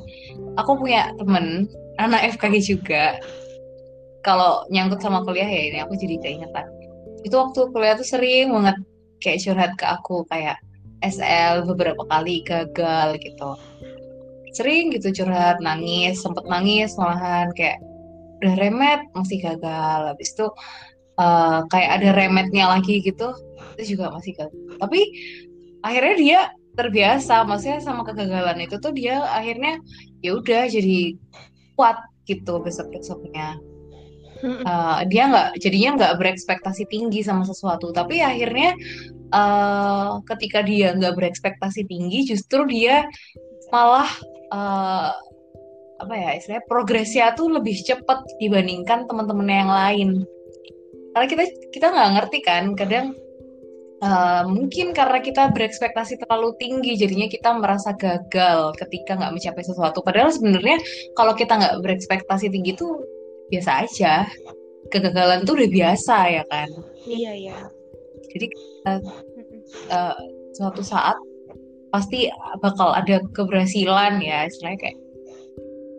Aku punya temen anak FKG juga. Kalau nyangkut sama kuliah ya ini aku jadi keingetan itu waktu kuliah tuh sering banget kayak curhat ke aku kayak SL beberapa kali gagal gitu. Sering gitu curhat nangis sempet nangis malahan kayak udah remet masih gagal. Habis itu uh, kayak ada remetnya lagi gitu itu juga masih gagal. Tapi akhirnya dia terbiasa maksudnya sama kegagalan itu tuh dia akhirnya ya udah jadi kuat gitu besok besoknya uh, dia nggak jadinya nggak berekspektasi tinggi sama sesuatu. Tapi akhirnya uh, ketika dia nggak berekspektasi tinggi justru dia malah uh, apa ya istilahnya progresnya tuh lebih cepat dibandingkan teman-teman yang lain karena kita kita nggak ngerti kan kadang Uh, mungkin karena kita berekspektasi terlalu tinggi, jadinya kita merasa gagal ketika nggak mencapai sesuatu. Padahal sebenarnya kalau kita nggak berekspektasi tinggi itu biasa aja. Kegagalan tuh udah biasa ya kan. Iya iya. Jadi uh, uh, suatu saat pasti bakal ada keberhasilan ya, istilahnya kayak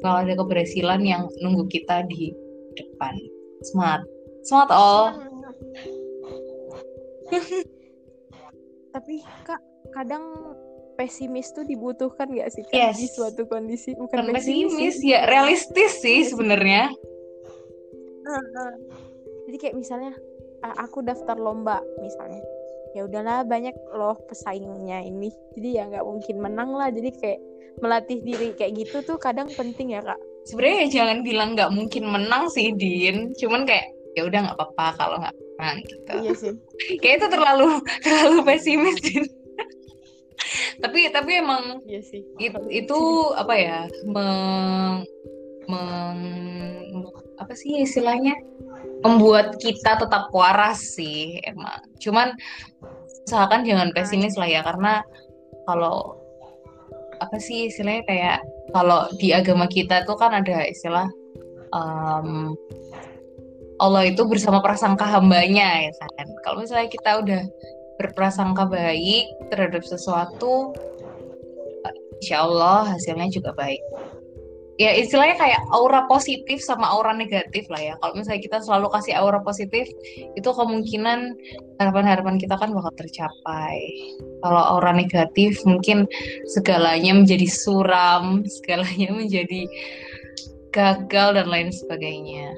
kalau ada keberhasilan yang nunggu kita di depan. Smart, smart all. tapi kak kadang pesimis tuh dibutuhkan gak sih kan yes. di suatu kondisi bukan, bukan pesimis, pesimis ya realistis sih sebenarnya jadi kayak misalnya aku daftar lomba misalnya ya udahlah banyak loh pesaingnya ini. Jadi ya nggak mungkin menang lah. Jadi kayak melatih diri kayak gitu tuh kadang penting ya kak. Sebenarnya ya jangan bilang nggak mungkin menang sih Din. Cuman kayak ya udah nggak apa-apa kalau nggak menang gitu. Iya sih. Kayak itu terlalu terlalu pesimis tapi tapi emang iya sih. itu, itu apa ya meng, meng apa sih istilahnya membuat kita tetap waras sih emang cuman usahakan jangan pesimis lah ya karena kalau apa sih istilahnya kayak kalau di agama kita tuh kan ada istilah um, Allah itu bersama prasangka hambanya ya kan. Kalau misalnya kita udah berprasangka baik terhadap sesuatu, insya Allah hasilnya juga baik. Ya istilahnya kayak aura positif sama aura negatif lah ya. Kalau misalnya kita selalu kasih aura positif, itu kemungkinan harapan-harapan kita kan bakal tercapai. Kalau aura negatif mungkin segalanya menjadi suram, segalanya menjadi gagal dan lain sebagainya.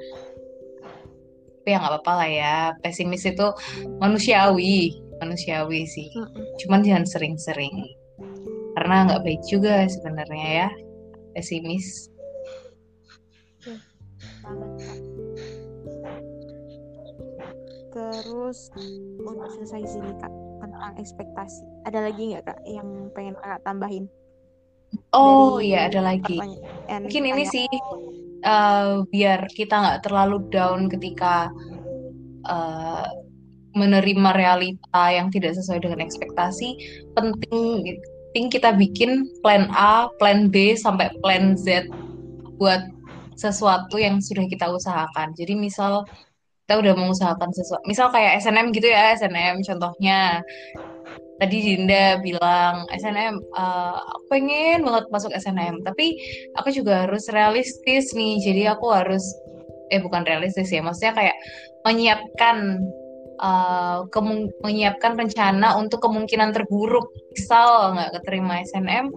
Tapi ya nggak apa-apa lah ya. Pesimis itu manusiawi manusiawi sih. Cuman jangan sering-sering. Karena nggak baik juga sebenarnya ya. Pesimis terus udah selesai sini kak tentang ekspektasi. Ada lagi nggak kak yang pengen kakak tambahin? Oh iya ada lagi. mungkin ini sih uh, biar kita nggak terlalu down ketika uh, menerima realita yang tidak sesuai dengan ekspektasi penting penting kita bikin plan A, plan B sampai plan Z buat sesuatu yang sudah kita usahakan. Jadi misal kita udah mengusahakan sesuatu, misal kayak SNM gitu ya, SNM contohnya. Tadi Dinda bilang SNM uh, eh, aku pengen banget masuk SNM tapi aku juga harus realistis nih. Jadi aku harus eh bukan realistis ya maksudnya kayak menyiapkan uh, menyiapkan rencana untuk kemungkinan terburuk. Misal nggak keterima SNM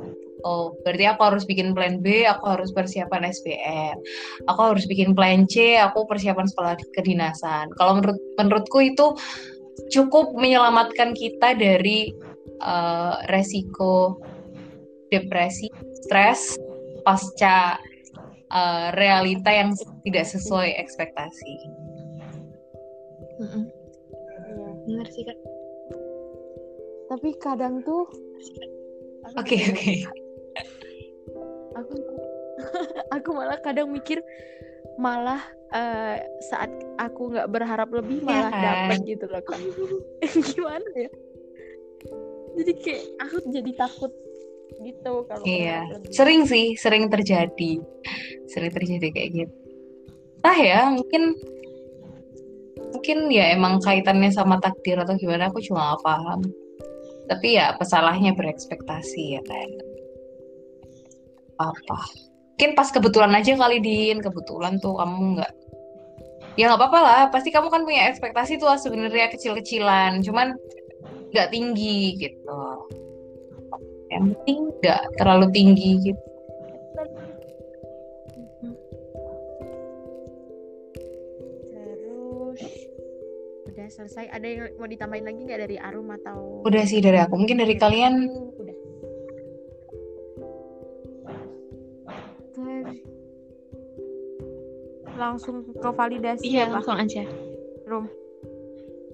oh berarti aku harus bikin plan B aku harus persiapan SBM aku harus bikin plan C aku persiapan sekolah kedinasan kalau menurut menurutku itu cukup menyelamatkan kita dari uh, resiko depresi, stres pasca uh, realita yang tidak sesuai ekspektasi. Mm Benar sih kak. Tapi kadang tuh. Oke oke. Okay, Aku aku malah kadang mikir malah uh, saat aku nggak berharap lebih iya malah ya kan? dapat gitu loh kak. Gimana ya? Jadi kayak aku jadi takut gitu kalau iya. sering sih sering terjadi. Sering terjadi kayak gitu. Ah ya mungkin mungkin ya emang kaitannya sama takdir atau gimana aku cuma gak paham. Tapi ya pesalahnya berekspektasi ya kan apa? Mungkin pas kebetulan aja kali din. Kebetulan tuh kamu nggak ya nggak apa-apa lah. Pasti kamu kan punya ekspektasi tuh sebenarnya kecil-kecilan. Cuman nggak tinggi gitu. Yang penting nggak terlalu tinggi gitu. Terus udah selesai. Ada yang mau ditambahin lagi nggak dari Arum atau Udah sih dari aku. Mungkin dari kalian. Udah langsung ke validasi Iya, ya langsung aja. Rum.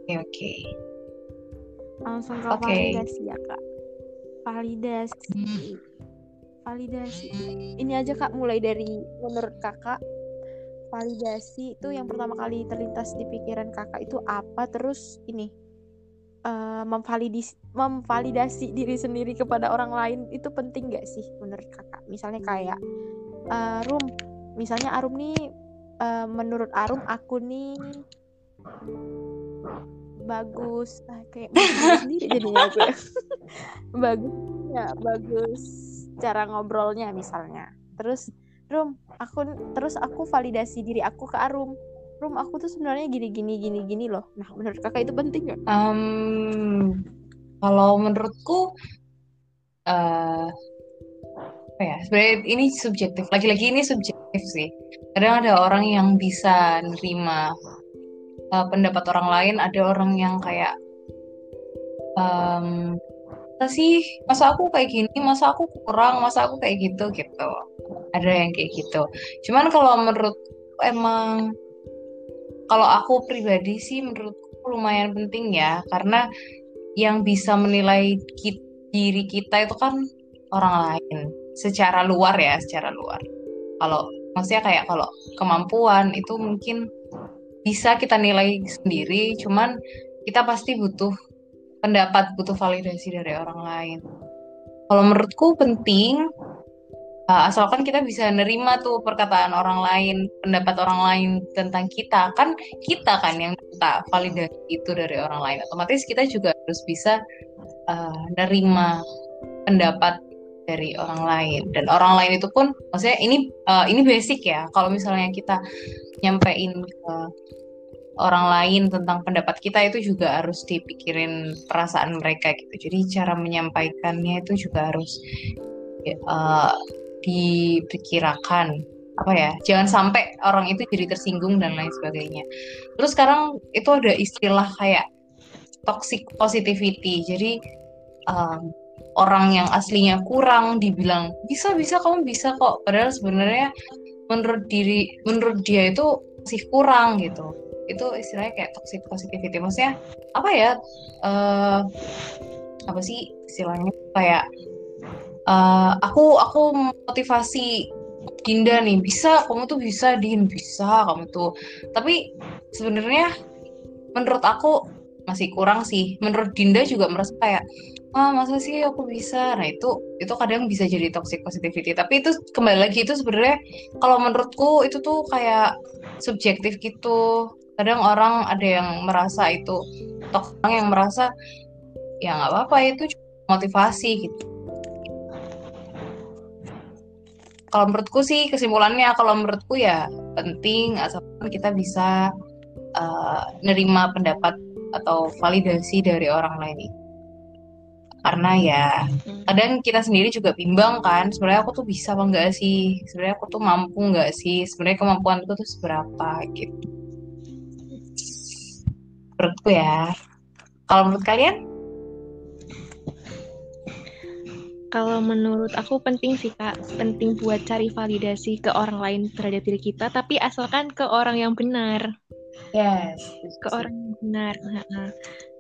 Oke, oke. langsung ke validasi ya kak. Validasi. Validasi. Ini aja kak mulai dari menurut kakak. Validasi itu yang pertama kali terlintas di pikiran kakak itu apa? Terus ini eh, memvalidis memvalidasi diri sendiri kepada orang lain itu penting gak sih menurut kakak? Misalnya kayak eh, Rum misalnya Arum nih eh, menurut Arum aku nih bagus. Ah, kayak sendiri jadinya aku ya. Bagus ya bagus cara ngobrolnya misalnya. Terus Rum aku terus aku validasi diri aku ke Arum. Rum aku tuh sebenarnya gini gini gini gini loh. Nah menurut kakak itu penting gak? Em, kalau menurutku eh apa ya sebenarnya ini subjektif. Lagi-lagi ini subjektif sih. Kadang ada orang yang bisa nerima eh, pendapat orang lain ada orang yang kayak masa sih masa aku kayak gini masa aku kurang masa aku kayak gitu gitu. Ada yang kayak gitu. Cuman kalau menurut emang kalau aku pribadi sih menurutku lumayan penting ya. Karena yang bisa menilai ki- diri kita itu kan orang lain. Secara luar ya secara luar. Kalau maksudnya kayak kalau kemampuan itu mungkin bisa kita nilai sendiri cuman kita pasti butuh pendapat butuh validasi dari orang lain. Kalau menurutku penting uh, asalkan kita bisa nerima tuh perkataan orang lain pendapat orang lain tentang kita. Kan kita kan yang minta validasi itu dari orang lain. Otomatis kita juga harus bisa uh, nerima pendapat dari orang lain. Dan orang lain itu pun maksudnya ini uh, ini basic ya. Kalau misalnya kita nyampein ke orang lain tentang pendapat kita itu juga harus dipikirin perasaan mereka gitu. Jadi cara menyampaikannya itu juga harus uh, dipikirkan. Apa ya? Jangan sampai orang itu jadi tersinggung dan lain sebagainya. Terus sekarang itu ada istilah kayak toxic positivity. Jadi um, orang yang aslinya kurang dibilang bisa bisa kamu bisa kok. Padahal sebenarnya menurut diri menurut dia itu masih kurang gitu. Itu istilahnya kayak toxic positivity. Maksudnya apa ya uh, apa sih istilahnya? Kayak uh, aku aku motivasi Dinda nih bisa kamu tuh bisa Din bisa kamu tuh. Tapi sebenarnya menurut aku masih kurang sih. Menurut Dinda juga merasa kayak ah masa sih aku bisa? Nah itu itu kadang bisa jadi toxic positivity. Tapi itu kembali lagi itu sebenarnya kalau menurutku itu tuh kayak subjektif gitu. Kadang orang ada yang merasa itu orang yang merasa ya nggak apa-apa itu motivasi gitu. Kalau menurutku sih kesimpulannya kalau menurutku ya penting asalkan kita bisa uh, nerima pendapat atau validasi dari orang lain karena ya kadang kita sendiri juga bimbang kan sebenarnya aku tuh bisa apa enggak sih? Sebenarnya aku tuh mampu enggak sih? Sebenarnya kemampuanku tuh seberapa gitu. Menurutku ya. Kalau menurut kalian? Kalau menurut aku penting sih kak, penting buat cari validasi ke orang lain terhadap diri kita, tapi asalkan ke orang yang benar, yes ke orang yang benar,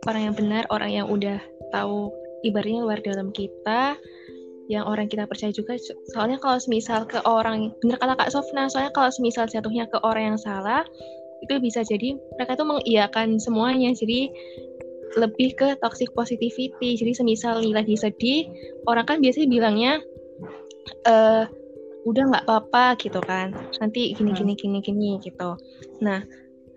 orang yang benar, orang yang udah tahu ibaratnya luar dalam kita, yang orang kita percaya juga. Soalnya kalau semisal ke orang, bener kata kak Sofna, soalnya kalau semisal jatuhnya ke orang yang salah, itu bisa jadi mereka tuh mengiyakan semuanya, jadi lebih ke toxic positivity. Jadi semisal Lila sedih, orang kan biasanya bilangnya eh udah nggak apa-apa gitu kan. Nanti gini gini gini gini gitu. Nah,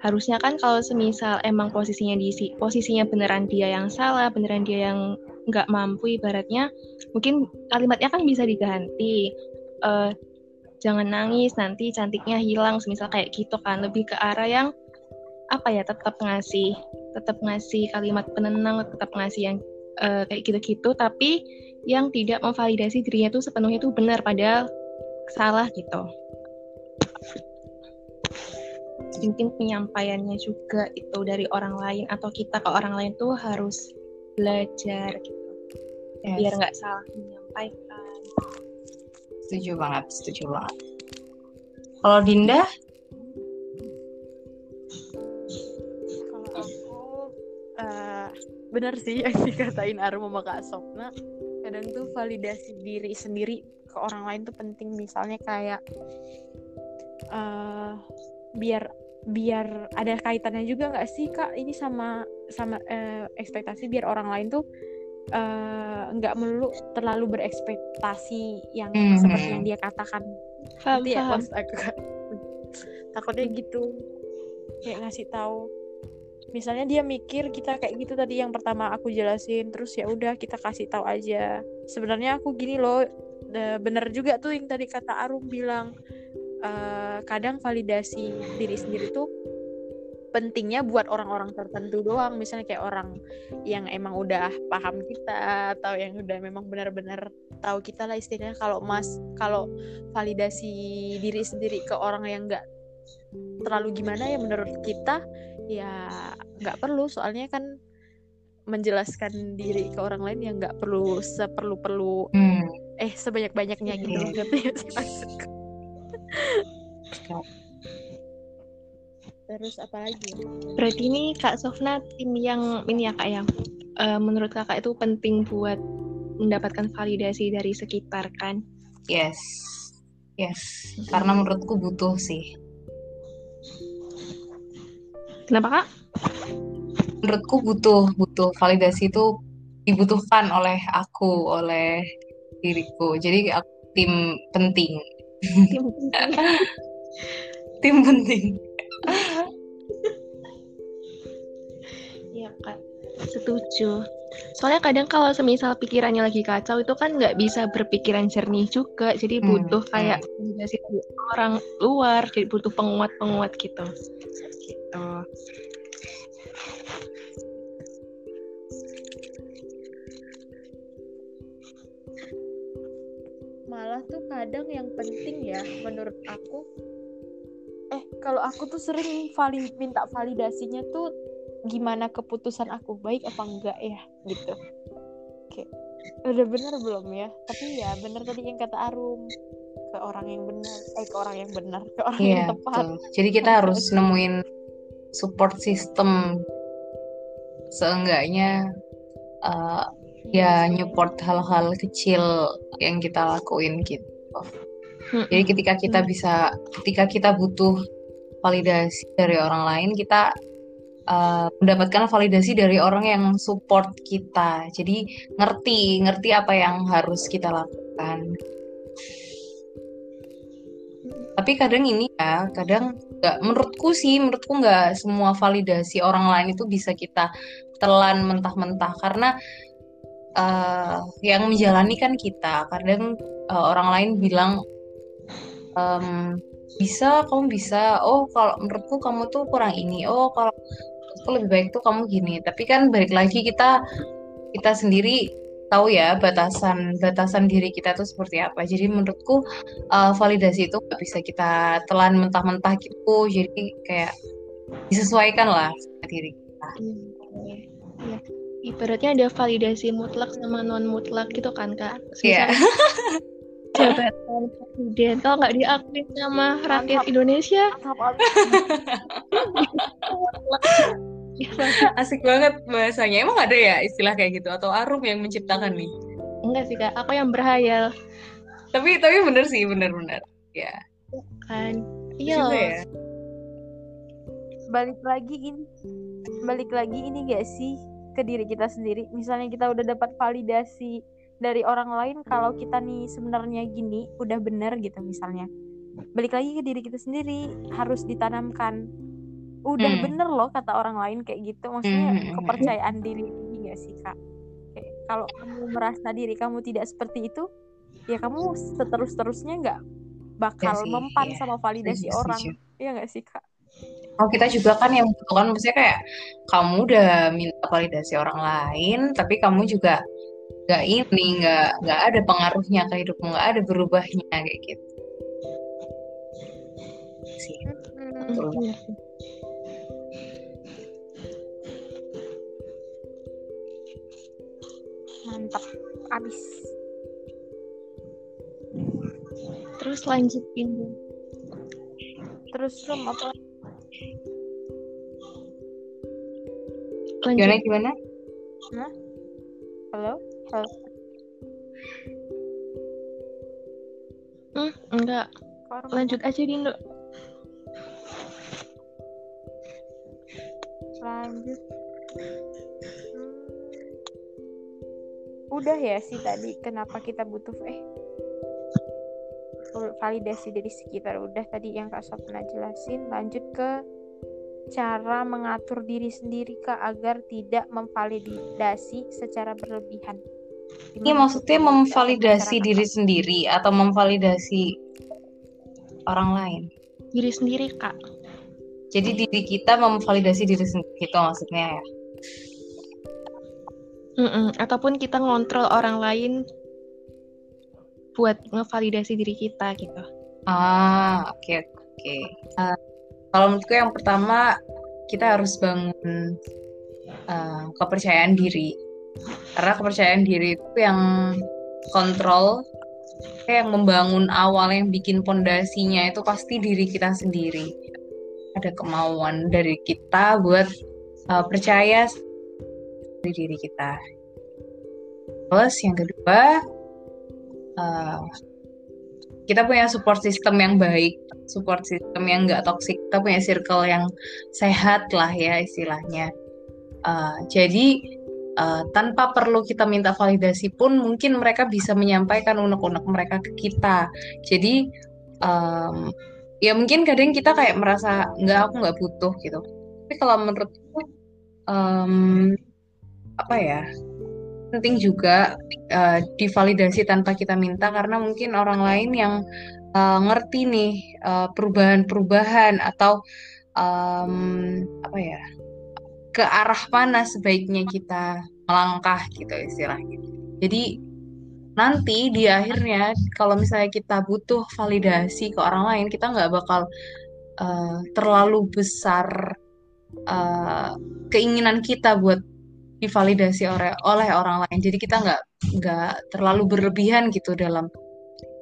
harusnya kan kalau semisal emang posisinya di posisinya beneran dia yang salah, beneran dia yang nggak mampu ibaratnya, mungkin kalimatnya kan bisa diganti. Eh jangan nangis nanti cantiknya hilang semisal kayak gitu kan. Lebih ke arah yang apa ya tetap ngasih tetap ngasih kalimat penenang tetap ngasih yang uh, kayak gitu-gitu. Tapi yang tidak memvalidasi dirinya itu sepenuhnya itu benar padahal salah gitu. Penting penyampaiannya juga itu dari orang lain atau kita ke orang lain tuh harus belajar gitu Yes. biar nggak salah menyampaikan Setuju banget, setuju banget. Kalau Dinda, Kalau aku eh benar sih yang dikatain Arum sama Kak Sopna. Kadang tuh validasi diri sendiri ke orang lain tuh penting. Misalnya kayak eh biar biar ada kaitannya juga nggak sih Kak ini sama sama eh, ekspektasi biar orang lain tuh eh, nggak melulu terlalu berekspektasi yang Mhm. seperti yang dia katakan. Nanti ya maksud aku? Takutnya gitu. Kayak ngasih tahu. Misalnya dia mikir kita kayak gitu tadi yang pertama aku jelasin terus ya udah kita kasih tahu aja. Sebenarnya aku gini loh bener juga tuh yang tadi kata Arum bilang eh, kadang validasi diri sendiri tuh pentingnya buat orang-orang tertentu doang. Misalnya kayak orang yang emang udah paham kita atau yang udah memang benar-benar tahu kita lah istilahnya. Kalau mas kalau validasi diri sendiri ke orang yang nggak terlalu gimana ya menurut kita ya nggak perlu. Soalnya kan menjelaskan diri ke orang lain yang nggak perlu seperlu perlu hmm, eh sebanyak banyaknya gitu. Iya. ngerti maksudku? Terus apa lagi berarti ini kak Sofna tim yang ini ya kak yang eh, menurut kakak itu penting buat mendapatkan validasi dari sekitar kan yes, yes. Karena menurutku butuh sih. kenapa kak Menurutku butuh, butuh validasi itu dibutuhkan oleh aku, oleh diriku. Jadi aku tim penting, tim tim penting. Iya kak, setuju. Soalnya kadang kalau semisal pikirannya lagi kacau itu kan nggak bisa berpikiran jernih juga, jadi Hmm, butuh kayak validasi dari orang luar, jadi butuh penguat-penguat gitu. Gitu. malah tuh kadang yang penting ya menurut aku eh kalau aku tuh sering vali minta validasinya tuh gimana keputusan aku baik apa enggak ya gitu. Oke udah bener belum ya? Tapi ya bener tadi yang kata Arum ke orang yang benar eh ke orang yang benar ke orang yang Iya, tepat. betul. Jadi kita harus nemuin support system. Seenggaknya uh, ya nyupport hal-hal kecil yang kita lakuin gitu. Mm-mm. Jadi ketika kita Hmm. bisa, ketika kita butuh validasi dari orang lain, kita uh, mendapatkan validasi dari orang yang support kita. Jadi ngerti, ngerti apa yang harus kita lakukan. Tapi kadang ini ya, kadang nggak, menurutku sih, menurutku nggak semua validasi orang lain itu bisa kita telan mentah-mentah karena uh, yang menjalani kan kita. Kadang uh, orang lain bilang em, bisa, kamu bisa. Oh, kalau menurutku kamu tuh kurang ini. Oh, kalau menurutku lebih baik tuh kamu gini. Tapi kan balik lagi kita kita sendiri tahu ya batasan batasan diri kita tuh seperti apa. Jadi menurutku uh, validasi itu nggak bisa kita telan mentah-mentah gitu. Jadi kayak disesuaikan lah sama diri kita. Iya. Iya. Ibaratnya ada validasi mutlak sama non mutlak gitu kan kak. Iya. Misalnya jabatan presiden kalau nggak diakui sama rakyat Mantap. Indonesia, Asik banget bahasanya. Emang ada ya istilah kayak gitu atau Arum yang menciptakan nih? enggak sih kak. Aku yang berhayal Tapi tapi bener sih, bener-bener. Ya. kan. Iya. ya. balik lagi ini balik lagi ini gak sih ke diri kita sendiri misalnya kita udah dapat validasi dari orang lain kalau kita nih sebenarnya gini udah bener gitu misalnya balik lagi ke diri kita sendiri harus ditanamkan udah Hmm. bener loh kata orang lain kayak gitu maksudnya Hmm. kepercayaan diri tinggi gak sih kak Kayak, kalau kamu merasa diri kamu tidak seperti itu ya kamu seterus terusnya nggak bakal sih, mempan iya. sama validasi Setuju, orang setuju. Iya gak sih kak Oh kita juga kan yang membutuhkan maksudnya kayak kamu udah minta validasi orang lain, tapi kamu juga nggak ini nggak nggak ada pengaruhnya ke hidupmu, nggak ada berubahnya kayak gitu. Sih. Hmm. Iya. Mantap. Abis. Terus lanjutin dong. Terus Rum apa? Lanjut. Gimana gimana? Halo? Halo? Hmm, enggak. Lanjut aja Dindo. lanjut Hmm. udah ya sih tadi kenapa kita butuh eh validasi dari sekitar udah tadi yang Kak Sof pernah jelasin lanjut ke cara mengatur diri sendiri Kak agar tidak memvalidasi secara berlebihan Ini maksudnya memvalidasi diri sendiri atau memvalidasi orang lain. Diri sendiri, Kak. Jadi diri kita memvalidasi diri sendiri gitu maksudnya ya. Mm-mm. Ataupun kita ngontrol orang lain buat ngevalidasi diri kita gitu. Ah, oke oke. Eh, kalau menurutku yang pertama kita harus bangun eh, kepercayaan diri. Karena kepercayaan diri itu yang kontrol, yang membangun awal yang bikin pondasinya itu pasti diri kita sendiri. Ada kemauan dari kita buat eh, percaya di diri kita. Terus yang kedua, eh, kita punya support system yang baik, support system yang nggak toxic, kita punya circle yang sehat lah ya istilahnya. Uh, jadi uh, tanpa perlu kita minta validasi pun mungkin mereka bisa menyampaikan unek-unek mereka ke kita. Jadi um, ya mungkin kadang kita kayak merasa nggak aku nggak butuh gitu. Tapi kalau menurutku um, apa ya penting juga uh, divalidasi tanpa kita minta karena mungkin orang lain yang uh, ngerti nih perubahan-perubahan atau um, apa ya ke arah mana sebaiknya kita melangkah gitu istilahnya. Jadi nanti di akhirnya kalau misalnya kita butuh validasi ke orang lain kita nggak bakal uh, terlalu besar uh, keinginan kita buat divalidasi oleh oleh orang lain. Jadi kita nggak nggak terlalu berlebihan gitu dalam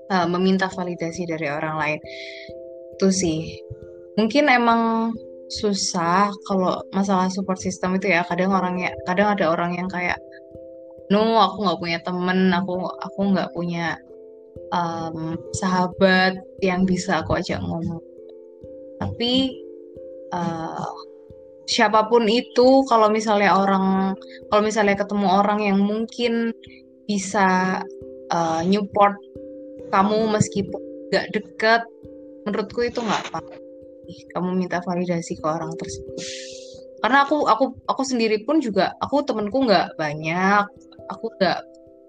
uh, meminta validasi dari orang lain. Itu sih. Mungkin emang susah kalau masalah support system itu ya. Kadang orangnya kadang ada orang yang kayak no aku nggak punya temen, aku aku nggak punya um, sahabat yang bisa aku ajak ngomong. Tapi uh, siapa pun itu kalau misalnya orang kalau misalnya ketemu orang yang mungkin bisa uh, nyupport kamu meskipun gak deket menurutku itu nggak apa kamu minta validasi ke orang tersebut. Karena aku aku aku sendiri pun juga aku temenku nggak banyak. Aku nggak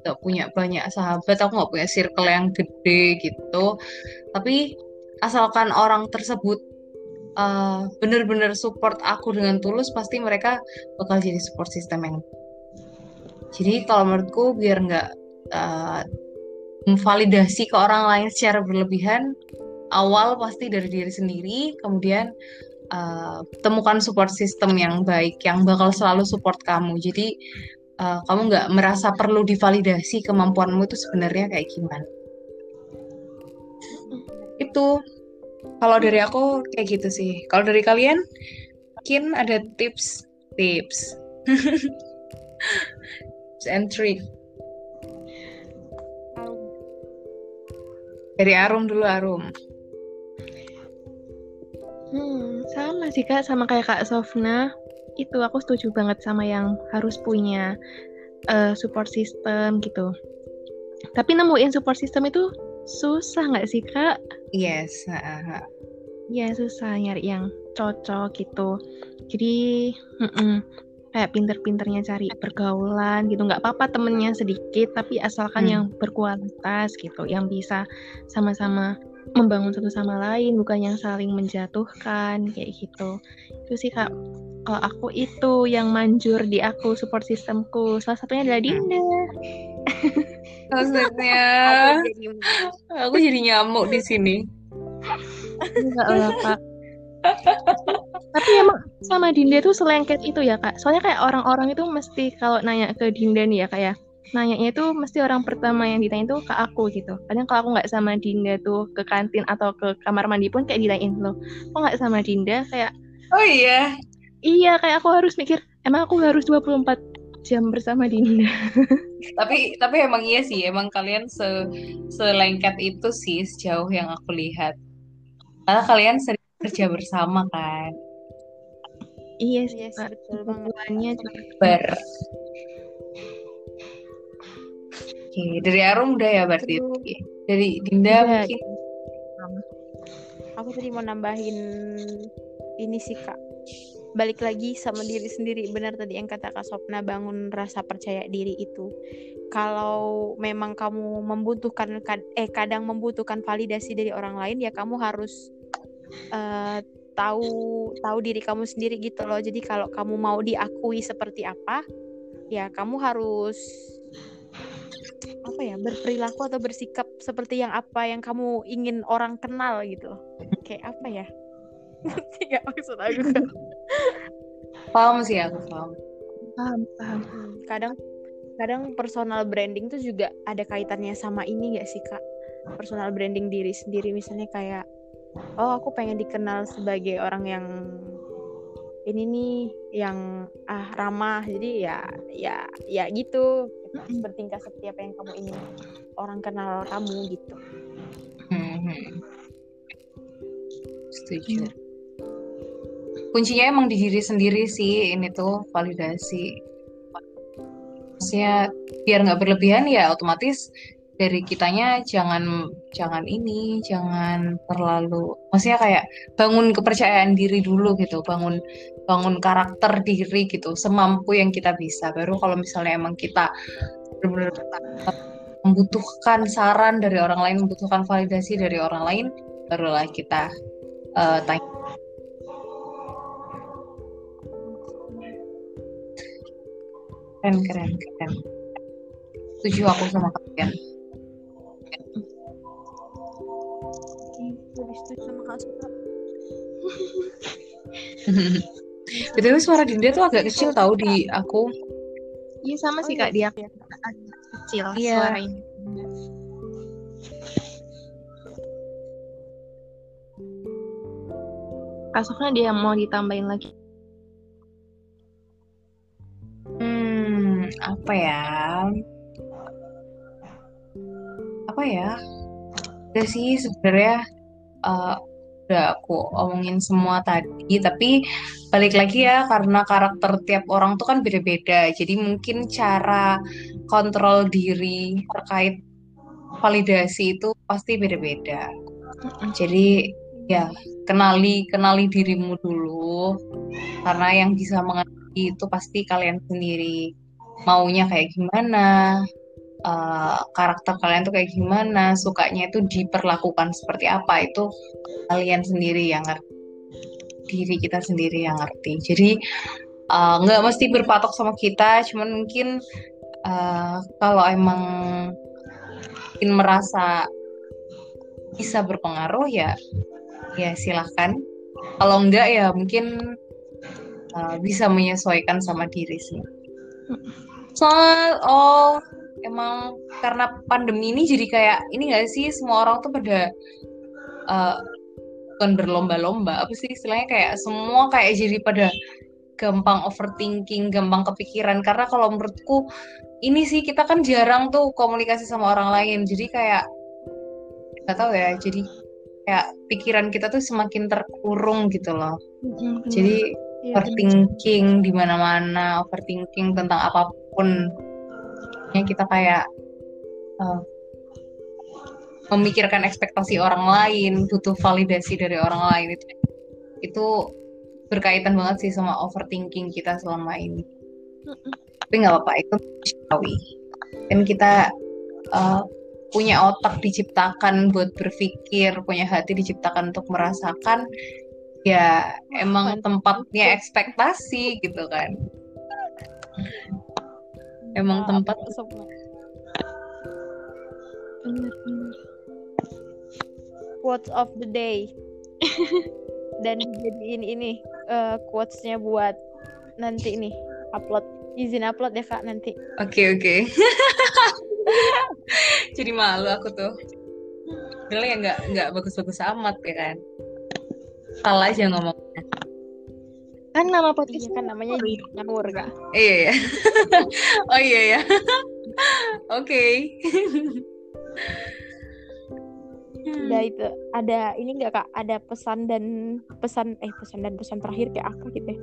nggak punya banyak sahabat aku nggak punya circle yang gede gitu. Tapi asalkan orang tersebut uh, bener-bener support aku dengan tulus pasti mereka bakal jadi support system yang jadi kalau menurutku biar nggak uh, memvalidasi ke orang lain secara berlebihan awal pasti dari diri sendiri kemudian uh, temukan support system yang baik yang bakal selalu support kamu jadi uh, kamu nggak merasa perlu divalidasi kemampuanmu itu sebenarnya kayak gimana itu kalau dari aku kayak gitu sih. Kalau dari kalian mungkin ada tips tips tips and trick Arum. dari Arum dulu Arum. Hmm, sama sih Kak, sama kayak Kak Sofna. Itu aku setuju banget sama yang harus punya eh, support system gitu. Tapi nemuin support system itu susah nggak sih Kak? Yes. uh, Ya susah nyari yang cocok gitu. Jadi mm-mm, kayak pinter-pinternya cari pergaulan gitu. Nggak apa-apa temennya sedikit, tapi asalkan Hmm. yang berkualitas gitu, yang bisa sama-sama membangun satu sama lain, bukan yang saling menjatuhkan kayak gitu. Itu sih kak. Kalau aku itu yang manjur di aku support sistemku. Salah satunya adalah Dinda. Maksudnya Aku jadi nyamuk di sini. Enggak lah kak. Tapi emang sama Dinda tuh selengket itu ya kak. Soalnya kayak orang-orang itu mesti kalau nanya ke Dinda nih ya kayak nanyanya itu mesti orang pertama yang ditanya itu ke aku gitu. Kadang kalau aku nggak sama Dinda tuh ke kantin atau ke kamar mandi pun kayak ditanyain loh, kok nggak sama Dinda? Kayak Oh iya. iya kayak aku harus mikir emang aku harus 24 jam bersama Dinda. Tapi tapi emang iya sih, emang kalian se selengket itu sih sejauh yang aku lihat. Karena kalian sering kerja bersama kan. iya Iya sih sih, kak. betul banget. Hubungannya juga Ber. Oke, dari Arum udah ya berarti. Oke. Dari Dinda Udah. mungkin. Aku tadi mau nambahin ini sih kak. Balik lagi sama diri sendiri. Benar tadi yang kata Kak Sopna bangun rasa percaya diri itu. Kalau memang kamu membutuhkan eh kadang membutuhkan validasi dari orang lain ya kamu harus eh, tahu tahu diri kamu sendiri gitu loh. Jadi kalau kamu mau diakui seperti apa, ya kamu harus apa ya berperilaku atau bersikap seperti yang apa yang kamu ingin orang kenal gitu loh. Kayak apa ya? Ngerti gak maksud aku kan? Paham sih aku paham. paham paham. Hmm, kadang kadang personal branding tuh juga ada kaitannya sama ini gak sih kak personal branding diri sendiri misalnya kayak oh aku pengen dikenal sebagai orang yang ini nih yang ah ramah jadi ya ya ya gitu bertingkah seperti apa yang kamu ingin orang kenal kamu gitu Hmm. Setuju. Kuncinya emang di diri sendiri sih ini tuh validasi. Maksudnya biar nggak berlebihan ya otomatis dari kitanya jangan jangan ini, jangan terlalu maksudnya kayak bangun kepercayaan diri dulu gitu, bangun bangun karakter diri gitu, semampu yang kita bisa. Baru kalau misalnya emang kita benar-benar membutuhkan saran dari orang lain, membutuhkan validasi dari orang lain, barulah kita eh, tanya. Keren, keren, keren. Setuju aku sama kalian. Lebih setuju sama kak Suka BTW suara Dinda tuh agak kecil tahu di aku. Iya sama sih Oh, kak dia iya. agak kecil Iya. suaranya. Kasoknya dia mau ditambahin lagi. Hmm, apa ya? Apa ya? Udah sih sebenarnya eh, udah aku omongin semua tadi, tapi balik lagi ya karena karakter tiap orang tuh kan beda-beda. Jadi mungkin cara kontrol diri terkait validasi itu pasti beda-beda. Jadi ya kenali kenali dirimu dulu karena yang bisa mengerti itu pasti kalian sendiri maunya kayak gimana eh, karakter kalian tuh kayak gimana sukanya itu diperlakukan seperti apa itu kalian sendiri yang ngerti diri kita sendiri yang ngerti. Jadi eh, nggak mesti berpatok sama kita cuman mungkin eh, kalau emang mungkin merasa bisa berpengaruh ya ya silahkan. Kalau enggak ya mungkin uh, bisa menyesuaikan sama diri sih soal oh emang karena pandemi ini jadi kayak ini enggak sih semua orang tuh pada uh, bukan berlomba-lomba apa sih istilahnya kayak semua kayak jadi pada gampang overthinking gampang kepikiran. Karena kalau menurutku ini sih kita kan jarang tuh komunikasi sama orang lain. Jadi kayak nggak tahu ya jadi kayak pikiran kita tuh semakin terkurung gitu loh. Benar. jadi Iya, overthinking di mana-mana overthinking tentang apa pun ya kita kayak uh, memikirkan ekspektasi orang lain butuh validasi dari orang lain itu itu berkaitan banget sih sama overthinking kita selama ini. Tapi nggak apa-apa itu manusiawi. Kan kita uh, punya otak diciptakan buat berpikir punya hati diciptakan untuk merasakan ya emang tempatnya ekspektasi gitu kan emang Nah, tempat Kak Sopna. Benar, benar. quotes of the day dan jadiin ini uh, quotes-nya buat nanti nih upload izin upload ya kak nanti Oke oke. Jadi malu aku tuh. Padahal ya nggak nggak bagus-bagus amat ya kan. Salah aja ngomongnya. Kan nama iya podcast kan namanya ngawur kak Iya ya. oh iya ya. Oke. ada itu ada ini nggak kak ada pesan dan pesan eh pesan dan pesan terakhir kayak apa gitu ya.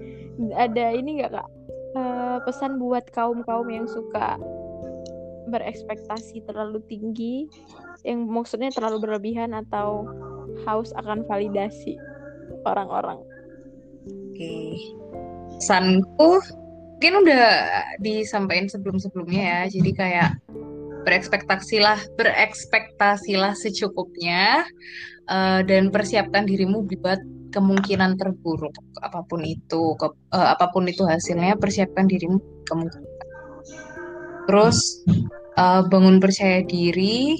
ada ini nggak kak Eh, pesan buat kaum kaum yang suka berekspektasi terlalu tinggi yang maksudnya terlalu berlebihan atau haus akan validasi orang-orang Oke. Pesanku mungkin udah disampaikan sebelum-sebelumnya ya. Jadi kayak berekspektasilah, berekspektasilah secukupnya eh, dan persiapkan dirimu buat kemungkinan terburuk apa pun itu, ke- eh, apa pun itu hasilnya, persiapkan dirimu kemungkinan. Terus eh, bangun percaya diri,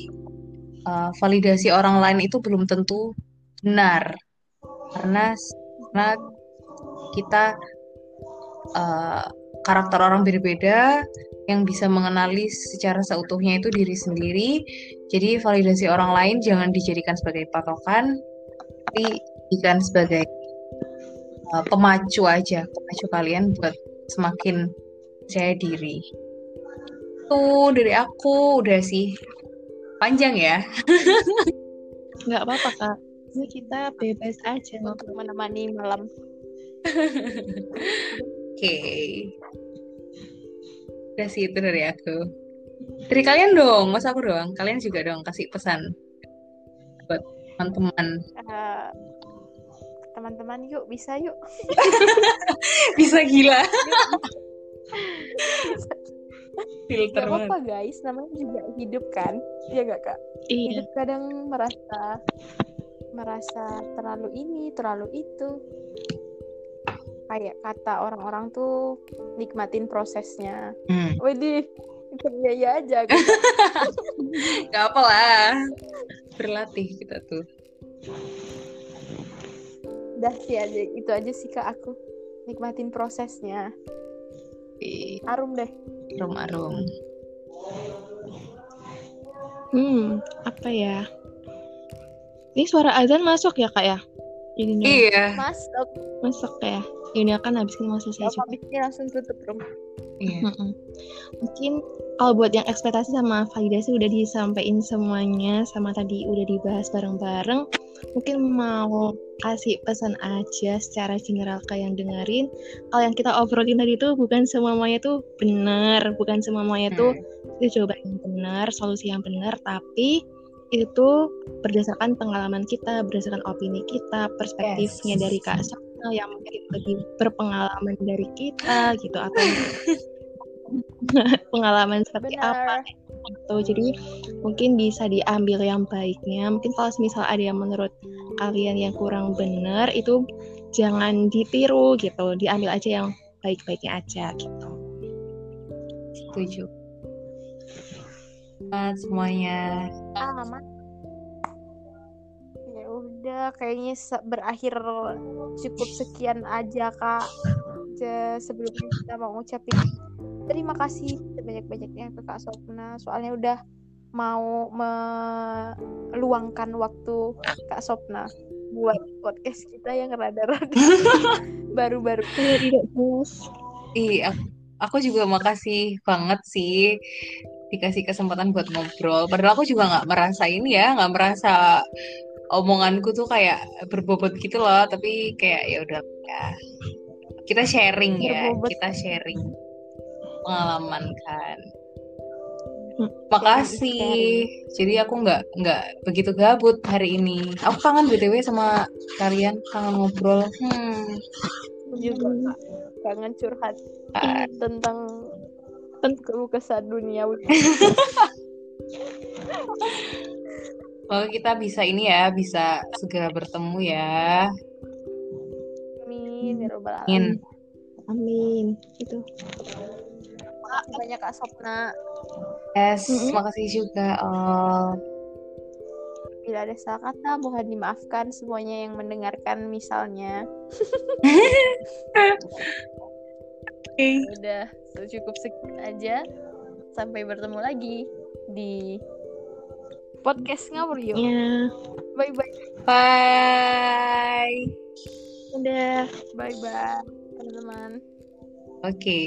eh, validasi orang lain itu belum tentu benar karena karena kita eh, karakter orang berbeda yang bisa mengenali secara seutuhnya itu diri sendiri. Jadi validasi orang lain jangan dijadikan sebagai patokan, tapi dijadikan sebagai eh, pemacu aja, pemacu kalian buat semakin percaya diri. Tuh dari aku udah sih panjang ya. nggak apa-apa kak. Ini kita bebas aja untuk menemani malam Oke. Udah sih itu dari aku. Dari kalian dong, masa aku doang. Kalian juga dong kasih pesan buat teman-teman. Eh, teman-teman yuk bisa yuk Bisa gila. Filter Gak banget. apa-apa guys, namanya juga hidup kan, ya gak kak? Iya. Hidup kadang merasa merasa terlalu ini, terlalu itu. Kayak kata orang-orang tuh nikmatin prosesnya. Hmm. Widih, iya iya aja. Gitu. Gak apa lah. Berlatih kita tuh. Udah sih aja, itu aja sih kak aku. Nikmatin prosesnya. Ih, Arum deh. Arum-arum. Hmm, apa ya? Ini suara azan masuk ya kak ya? Ininya Iya. Masuk. masuk ya. Ini akan habis ini selesai Kalau juga. ini langsung tutup room. Iya. Mm-mm. Mungkin kalau buat yang ekspektasi sama validasi udah disampaikan semuanya, sama tadi udah dibahas bareng-bareng. Mungkin mau kasih pesan aja secara general ke yang dengerin. Kalau yang kita obrolin tadi tuh bukan semuanya tuh benar, bukan semuanya tuh Hmm. itu jawaban yang benar, solusi yang benar, tapi itu berdasarkan pengalaman kita, berdasarkan opini kita, perspektifnya Yes. dari Kak Sona yang mungkin lebih berpengalaman dari kita gitu atau pengalaman seperti apa Benar. gitu. Jadi mungkin bisa diambil yang baiknya. Mungkin kalau misal ada yang menurut kalian yang kurang benar itu jangan ditiru gitu. Diambil aja yang baik-baiknya aja gitu. Setuju. Selamat semuanya. aman ya udah kayaknya se- berakhir cukup sekian aja kak sebelumnya kita mau ngucapin terima kasih sebanyak-banyaknya ke kak Sopna soalnya udah mau meluangkan waktu kak Sopna buat podcast kita yang rada-rada baru-baru. Ih, aku, aku juga makasih banget sih dikasih kesempatan buat ngobrol. Padahal aku juga nggak merasa ini ya, nggak merasa omonganku tuh kayak berbobot gitu loh. Tapi kayak ya udah ya. Kita sharing ya, Berbobot. kita sharing pengalaman kan. Hmm. Makasih. Jadi aku nggak nggak begitu gabut hari ini. Aku kangen btw sama kalian, kangen ngobrol. Hmm. Juga kangen curhat Ah, tentang keluh kesah duniawi Semoga kita bisa ini ya, bisa segera bertemu ya. Amin ya robbal Amin. alamin. Amin. Itu. Makasih banyak Kak Sopna. Yes, Mm-mm. makasih juga. Oh, Bila ada salah kata, mohon dimaafkan semuanya yang mendengarkan misalnya. Oke. Udah, cukup segitu aja. Sampai bertemu lagi di podcast ngawur yuk. Ya, Bye bye. Bye. udah. Bye bye teman-teman. Oke.